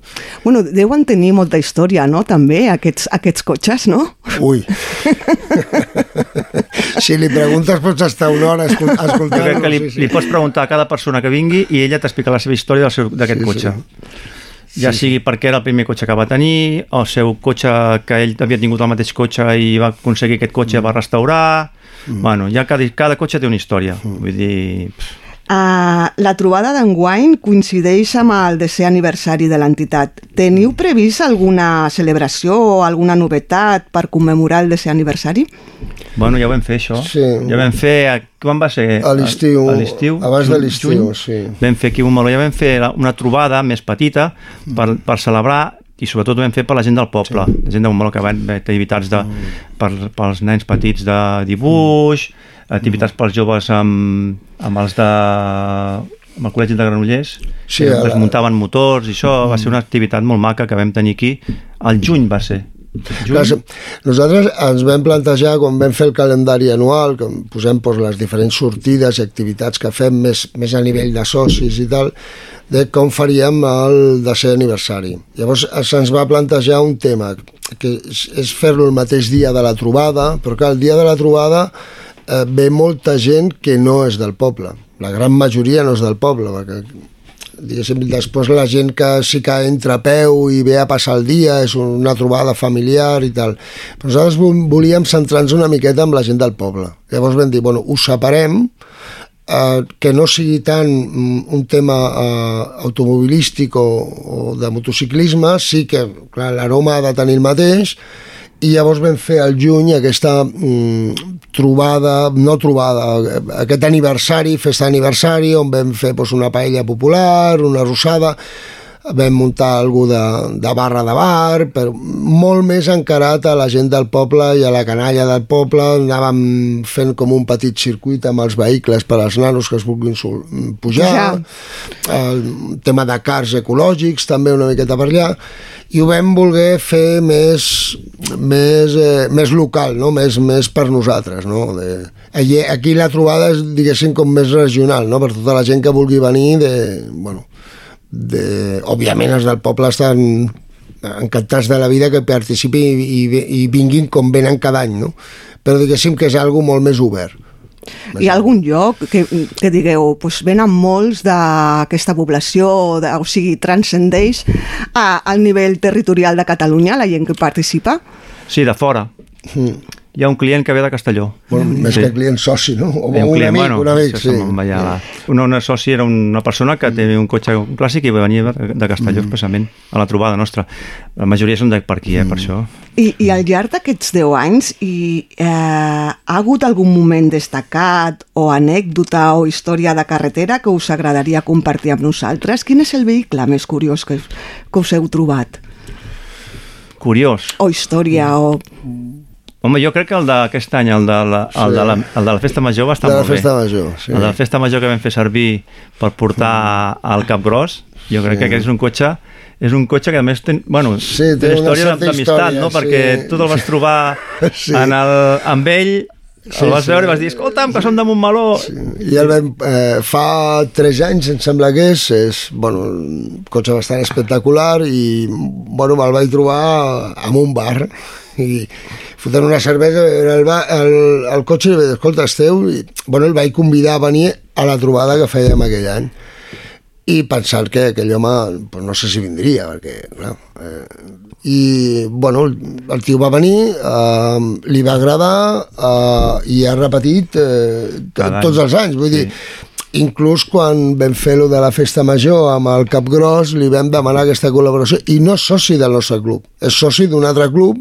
Bueno, deuen tenir molta història, no?, també, aquests, aquests cotxes, no? Ui. si li preguntes pots estar una hora escoltant Jo crec que li, sí, sí. li pots preguntar a cada persona que vingui i ella t'explica la seva història d'aquest sí, cotxe. Sí ja sí, sigui sí. perquè era el primer cotxe que va tenir, o el seu cotxe que ell havia tingut el mateix cotxe i va aconseguir aquest cotxe, mm. va restaurar... Mm. Bueno, ja cada, cada cotxe té una història. Mm. Vull dir... Uh, la trobada d'enguany coincideix amb el desè aniversari de l'entitat. Teniu previst alguna celebració o alguna novetat per commemorar el desè aniversari? Bueno, ja ho vam fer, això. Sí. Ja vam fer... a- Quan va ser? A l'estiu, A l'estiu. abans de l'estiu, sí. Vam fer aquí un Montmeló, ja vam fer una trobada més petita per, per celebrar i sobretot ho vam fer per la gent del poble, sí. la gent de Montmeló que van fer activitats de, per, pels nens petits de dibuix, activitats pels joves amb, amb els de amb el col·legi de Granollers, Sí, que es muntaven motors i això, va ser una activitat molt maca que vam tenir aquí, al juny va ser. Clar, nosaltres ens vam plantejar, quan vam fer el calendari anual, que posem doncs, les diferents sortides i activitats que fem més, més a nivell de socis i tal, de com faríem el desè aniversari. Llavors se'ns va plantejar un tema, que és, és fer-lo el mateix dia de la trobada, però clar, el dia de la trobada eh, ve molta gent que no és del poble. La gran majoria no és del poble, perquè diguéssim, després la gent que sí que entra a peu i ve a passar el dia, és una trobada familiar i tal. Però nosaltres vo- volíem centrar-nos una miqueta amb la gent del poble. Llavors vam dir, bueno, ho separem, eh, que no sigui tant mm, un tema eh, automobilístic o, o de motociclisme, sí que l'aroma ha de tenir el mateix, i llavors vam fer al juny aquesta mm, trobada, no trobada, aquest aniversari, festa d'aniversari, on vam fer doncs, una paella popular, una rosada, vam muntar algú de, de barra de bar, però molt més encarat a la gent del poble i a la canalla del poble, anàvem fent com un petit circuit amb els vehicles per als nanos que es vulguin pujar, el tema de cars ecològics també una miqueta per allà, i ho vam voler fer més, més, eh, més local, no? més, més per nosaltres. No? De, aquí la trobada és, diguéssim, com més regional, no? per tota la gent que vulgui venir de, bueno, de, òbviament els del poble estan encantats de la vida que participin i, i, i vinguin com venen cada any, no? però diguéssim que és algo molt més obert. Hi ha algun lloc que, que digueu, pues venen molts d'aquesta població, o, de, o sigui, transcendeix a, al nivell territorial de Catalunya, la gent que participa? Sí, de fora. Mm. Hi ha un client que ve de Castelló. Bueno, més que client soci, no? O ha un, client, amic, bueno, un amic, sí. la- Una, una soci era una persona que té un cotxe clàssic i venia de Castelló Mm. expressament a la trobada nostra. La majoria són de per aquí, eh, per això. I, i al llarg d'aquests 10 anys hi, eh, ha hagut algun moment destacat o anècdota o història de carretera que us agradaria compartir amb nosaltres? Quin és el vehicle més curiós que, que us heu trobat? Curiós. O història o... Home, jo crec que el d'aquest any, el de, la, el, de la, el de la Festa Major va estar De la molt bé. Festa Major, sí. El de la Festa Major que vam fer servir per portar al Cap Gros, jo crec Sí. que aquest és un cotxe és un cotxe que a més ten, bueno, Sí, té té una història d'amistat, no? sí. Perquè tu te'l vas trobar Sí. en el, amb ell, Sí, el vas sí. veure i vas dir, escolta'm, que som de Montmeló. Sí. I el vam, eh, fa 3 anys, em sembla que és, és bueno, un cotxe bastant espectacular i bueno, me'l vaig trobar en un bar i fotent una cervesa el, bar, el, el cotxe i vaig dir, escolta, esteu? I, bueno, el vaig convidar a venir a la trobada que fèiem aquell any i pensar que aquell home pues no sé si vindria perquè clar, eh, i bueno, el tio va venir eh, li va agradar eh, i ha repetit eh, tots els anys vull sí. dir, inclús quan vam fer lo de la festa major amb el Cap Gros li vam demanar aquesta col·laboració i no és soci del nostre club, és soci d'un altre club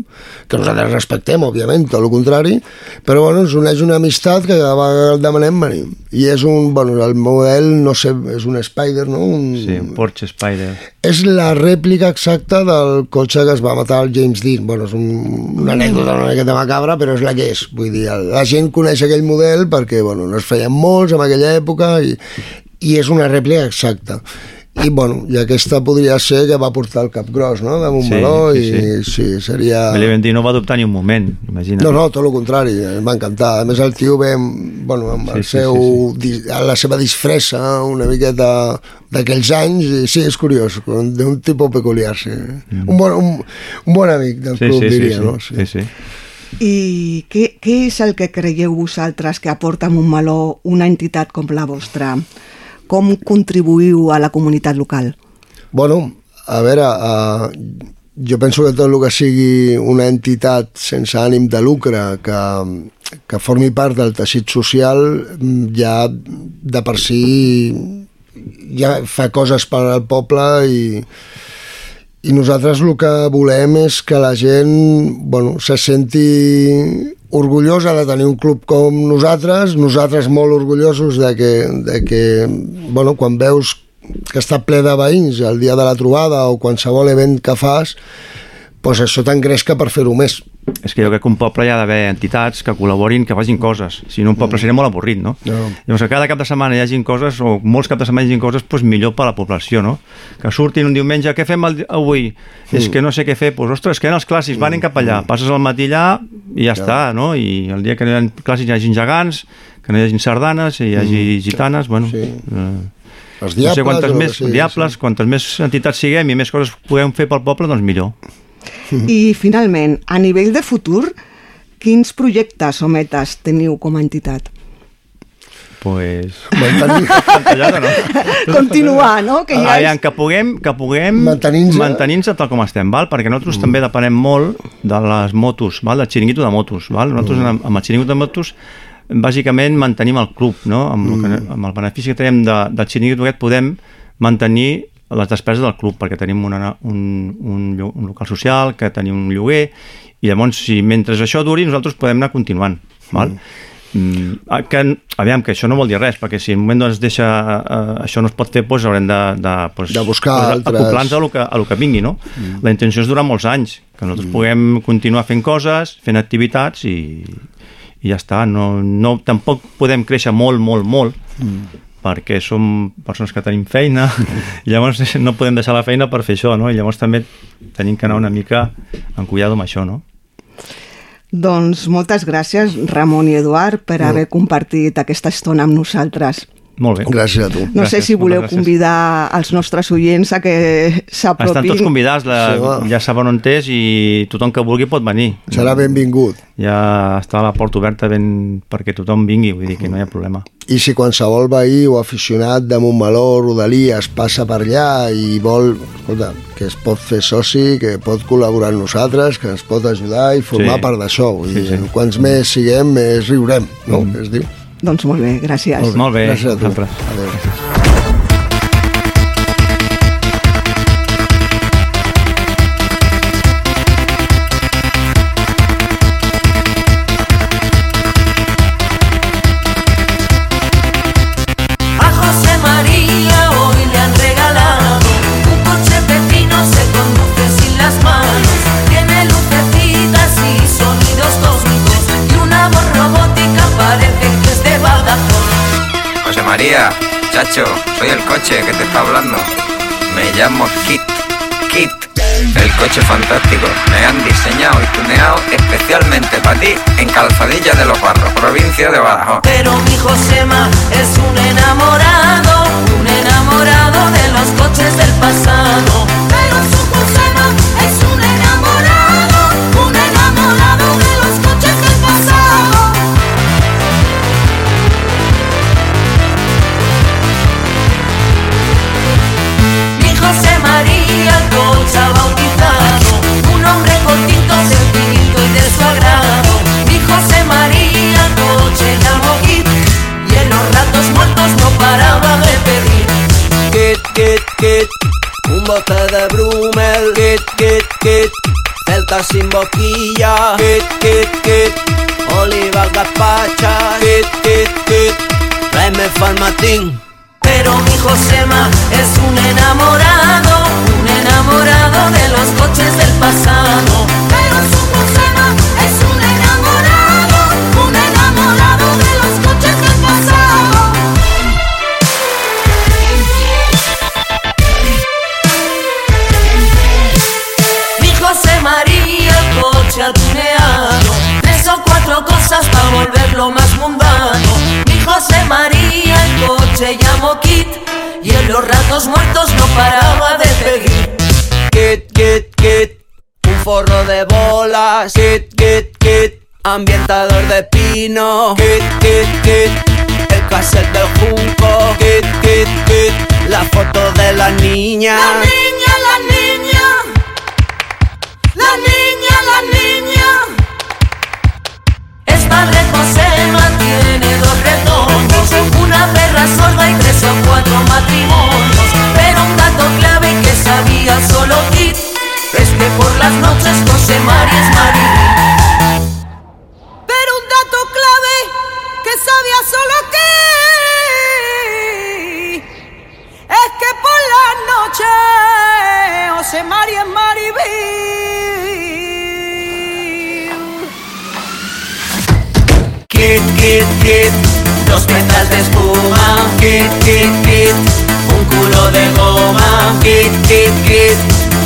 que nosaltres respectem, òbviament, tot el contrari, però bueno, ens uneix una amistat que cada vegada el demanem venir. I és un, bueno, el model, no sé, és un Spider, no? Un, Sí, un Porsche Spider. és la rèplica exacta del cotxe que es va matar el James Dean. Bueno, és un, una anècdota una miqueta macabra, però és la que és. Vull dir, la gent coneix aquell model perquè, bueno, no es feien molts en aquella època i, i és una rèplica exacta. I, bueno, i aquesta podria ser que va portar el cap gros, no?, de Montmeló, Sí, sí, i sí, seria... Li vam dir, no va dubtar ni un moment, imagina't. No, no, tot el contrari, em va encantar. A més, el tio ve amb, bueno, amb el Sí, sí, seu, sí, di- la seva disfressa una miqueta d'aquells anys, i sí, és curiós, d'un tipus peculiar, sí. Mm. Un, bon, un, un bon amic del Sí, club, sí, sí, diria, sí, no? sí, sí. I què, què és el que creieu vosaltres que aporta a Montmeló una entitat com la vostra? Com contribuïu a la comunitat local? Bueno, a veure, uh, jo penso que tot el que sigui una entitat sense ànim de lucre que, que formi part del teixit social mm, ja de per si ja fa coses per al poble i, i nosaltres el que volem és que la gent bueno, se senti orgullosa de tenir un club com nosaltres, nosaltres molt orgullosos de que, de que bueno, quan veus que està ple de veïns el dia de la trobada o qualsevol event que fas, doncs això t'engresca per fer-ho més. És que jo crec que un poble hi ha d'haver entitats que col·laborin, que facin coses. Si no, un poble seria molt avorrit, no? no. Llavors, que cada cap de setmana hi hagin coses, o molts caps de setmana hi hagin coses, doncs millor per a la població, no? Que surtin un diumenge, què fem avui? Mm. És que no sé què fer, doncs, ostres, que els clàssics, van cap allà, passes el matí allà i ja, ja. està, no? I el dia que no hi ha clàssics hi hagin gegants, que no hi hagin sardanes, hi hagi mm. gitanes, bueno... Sí. Eh, els diables, no sé quantes més, sí, diables, sí. quantes més entitats siguem i més coses puguem fer pel poble, doncs millor. I finalment, a nivell de futur, quins projectes o metes teniu com a entitat? pues... Mantenir... no? Continuar, no? Que, ja és... que puguem, que puguem mantenir-nos mantenir tal com estem, val? perquè nosaltres mm. també depenem molt de les motos, val? del xiringuito de motos. Val? Nosaltres mm. amb el xiringuito de motos bàsicament mantenim el club, no? amb, mm. el, que, amb el benefici que tenim de, del xiringuito aquest podem mantenir les despeses del club, perquè tenim una, un, un, un local social, que tenim un lloguer, i llavors, si mentre això duri, nosaltres podem anar continuant. Val? Mm. que, aviam, que això no vol dir res, perquè si en un moment doncs, deixa, uh, això no es pot fer, doncs haurem de, de, doncs, de buscar doncs, altres... acoplar-nos a, lo que, a lo que vingui, no? Mm. La intenció és durar molts anys, que nosaltres mm. puguem continuar fent coses, fent activitats i, i ja està. No, no, tampoc podem créixer molt, molt, molt, mm perquè som persones que tenim feina i llavors no podem deixar la feina per fer això, no? I llavors també tenim que anar una mica en cuidado amb això, no? Doncs moltes gràcies, Ramon i Eduard, per haver compartit aquesta estona amb nosaltres. Molt bé. Gràcies a tu. No gràcies, sé si voleu convidar els nostres oients a que s'apropin. Estan tots convidats, la, sí, ja saben on és i tothom que vulgui pot venir. Serà benvingut. Ja està la porta oberta ben... perquè tothom vingui, vull dir que no hi ha problema. I si qualsevol veí o aficionat de Montmeló, Rodalies, passa per allà i vol, escolta, que es pot fer soci, que pot col·laborar amb nosaltres, que ens pot ajudar i formar sí. part d'això. Sí, sí. Quants més siguem, més riurem, no? Mm. Es diu. Doncs molt bé, gràcies. Molt bé, gràcies a tu. Adéu. Gràcies. Soy el coche que te está hablando. Me llamo Kit. Kit. El coche fantástico. Me han diseñado y tuneado especialmente para ti en Calzadilla de los Barros, provincia de Badajoz. Pero mi Josema es un enamorado, un enamorado de los coches del pasado. Kit, un bote de Brumel. Kit, kit, kit, celta sin boquilla. Kit, kit, kit, oliva gazpacha. Kit, kit, kit, tráeme farmatín. Pero mi Josema es un enamorado, un enamorado de los coches del pasado. Pero su Josema ambientador de pino, kit, kit, kit, el cassette del junco, kit, kit, kit, la foto de la niña. La niña, la niña, la niña, la niña. Esta reposera tiene dos retornos, una perra sorda y tres o cuatro matrimonios, pero un dato clave que sabía solo Kit es que por las noches José María es María. Sabía solo que es que por la noche José María es Maribí. Kit, kit, kit, dos piezas de espuma. Kit, kit, kit, un culo de goma. Kit, kit, kit,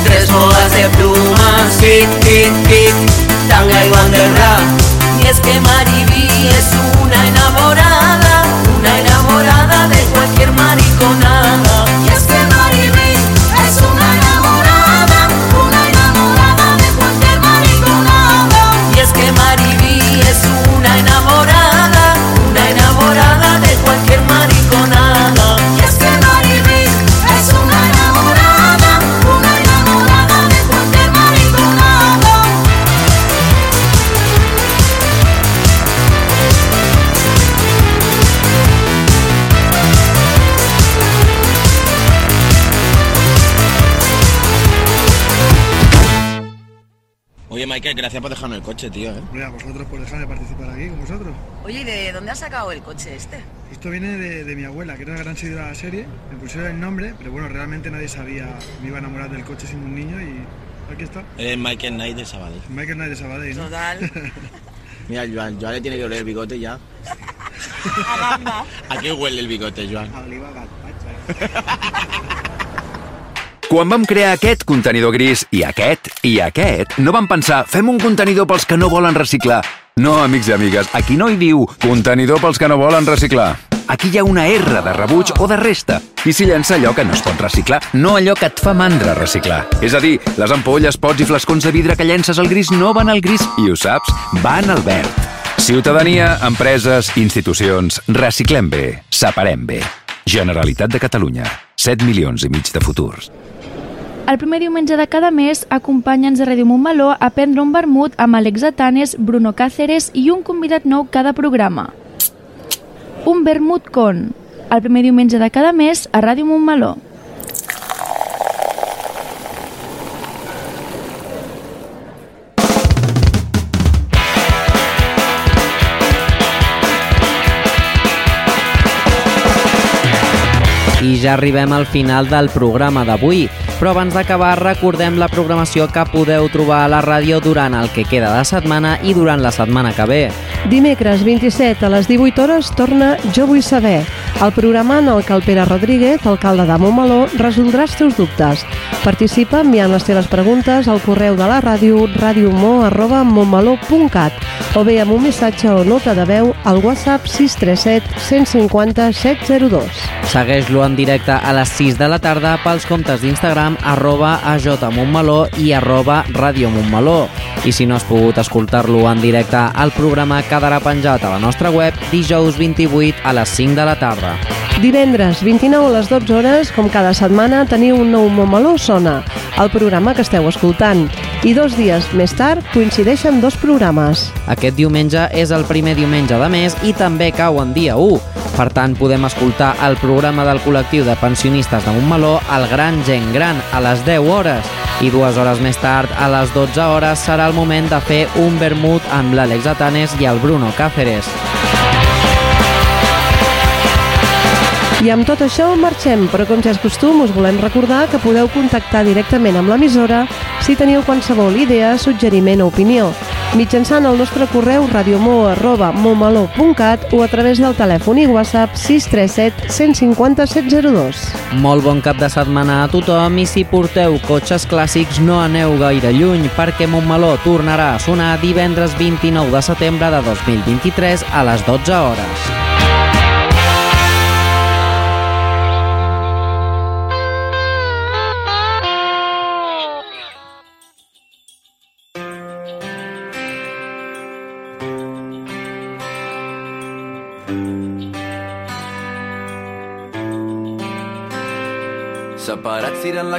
tres boas de plumas. Kit, kit, kit, tanga y banderra. Y es que Maribí es una enamorada, Oye, Michael, gracias por dejarnos el coche, tío. ¿eh? A vosotros por dejarme participar aquí con vosotros. Oye, ¿y de dónde has sacado el coche este? Esto viene de, de mi abuela, que era una gran seguidora de la serie. Me pusieron el nombre, pero bueno, realmente nadie sabía. Me iba a enamorar del coche siendo un niño y aquí está. Eres Michael Knight de Sabadell. Michael Knight de Sabadell, ¿no? Mira, Joan, Joan le tiene que oler el bigote ya. ¿A qué huele el bigote, Joan? Quan vam crear aquest contenidor gris i aquest i aquest, no vam pensar fem un contenidor pels que no volen reciclar. No, amics i amigues, aquí no hi diu contenidor pels que no volen reciclar. Aquí hi ha una R de rebuig o de resta. I s'hi llença allò que no es pot reciclar, no allò que et fa mandra reciclar. És a dir, les ampolles, pots i flascons de vidre que llences al gris no van al gris, i ho saps, van al verd. Ciutadania, empreses, institucions, reciclem bé, separem bé. Generalitat de Catalunya. 7 milions i mig de futurs. El primer diumenge de cada mes, acompanya'ns a Ràdio Montmeló a prendre un vermut amb Alex Atanes, Bruno Cáceres i un convidat nou cada programa. Un vermut con, el primer diumenge de cada mes a Ràdio Montmeló. I ja arribem al final del programa d'avui, però abans d'acabar recordem la programació que podeu trobar a la ràdio durant el que queda de setmana i durant la setmana que ve. Dimecres 27 a les 18 hores torna Jo vull saber, el programa en el que el Pere Rodríguez, alcalde de Montmeló, resoldrà els teus dubtes. Participa enviant les teves preguntes al correu de la ràdio radiomo.montmeló.cat o bé amb un missatge o nota de veu al WhatsApp 637 150 702. Segueix-lo en directe a les 6 de la tarda pels comptes d'Instagram arroba ajmontmeló i arroba Radio Montmeló. I si no has pogut escoltar-lo en directe, el programa quedarà penjat a la nostra web dijous 28 a les 5 de la tarda. Divendres 29 a les 12 hores, com cada setmana, teniu un nou Montmeló Sona, el programa que esteu escoltant. I dos dies més tard coincideixen dos programes. Aquest diumenge és el primer diumenge de mes i també cau en dia 1. Per tant, podem escoltar el programa del col·lectiu de pensionistes de Montmeló, el Gran Gent Gran, a les 10 hores. I dues hores més tard, a les 12 hores, serà el moment de fer un vermut amb l'Àlex Atanes i el Bruno Cáceres. I amb tot això marxem, però com ja és costum us volem recordar que podeu contactar directament amb l'emissora si teniu qualsevol idea, suggeriment o opinió, mitjançant el nostre correu radiomo.momaló.cat o a través del telèfon i WhatsApp 637 150 702. Molt bon cap de setmana a tothom i si porteu cotxes clàssics no aneu gaire lluny perquè Montmeló tornarà a sonar divendres 29 de setembre de 2023 a les 12 hores.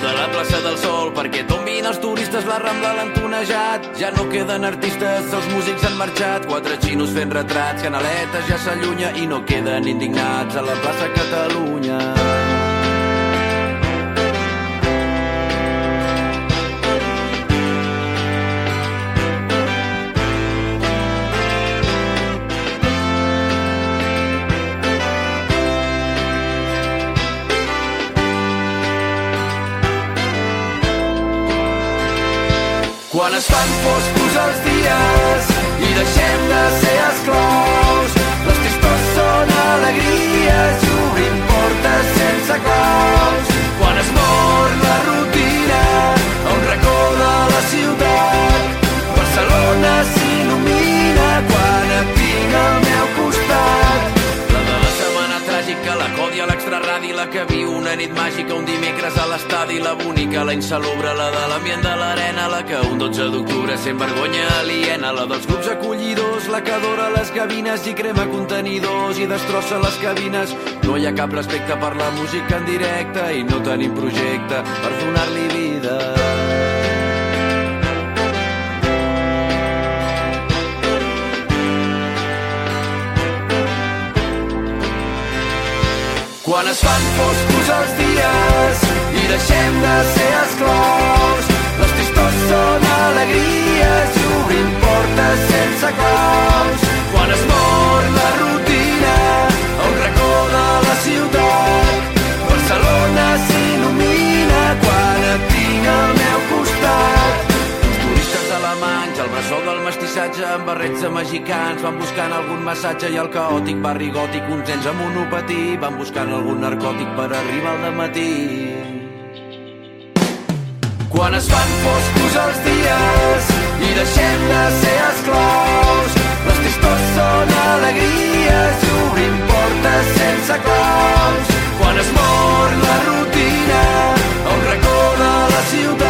de la plaça del Sol perquè tombin els turistes la Rambla l'han ja no queden artistes, els músics han marxat. Quatre xinos fent retrats, canaletes ja s'allunya i no queden indignats a la plaça Catalunya es fan foscos els dies i deixem de ser esclaus, les tristors són alegries i obrim portes sense claus. Quan es mor la la que viu una nit màgica, un dimecres a l'estadi, la bonica, la insalubre, la de l'ambient de l'arena, la que un 12 d'octubre sent vergonya aliena, la dels grups acollidors, la que adora les gavines i crema contenidors i destrossa les cabines. No hi ha cap respecte per la música en directe i no tenim projecte per donar-li vida. Es fan foscos els dies i deixem de ser esclaus, les tristors són alegries i obrim portes sense claus. Quan es mor la rutina a un racó de la ciutat, Barcelona s'il·lumina quan et tinc al meu el bressol del mestissatge amb barrets de mexicans van buscant algun massatge i el caòtic barri gòtic, uns nens amb monopatí van buscant algun narcòtic per arribar al matí. Quan es fan foscos els dies i deixem de ser esclaus, les tristors són alegries i obrim portes sense claus. Quan es mor la rutina un racó de la ciutat,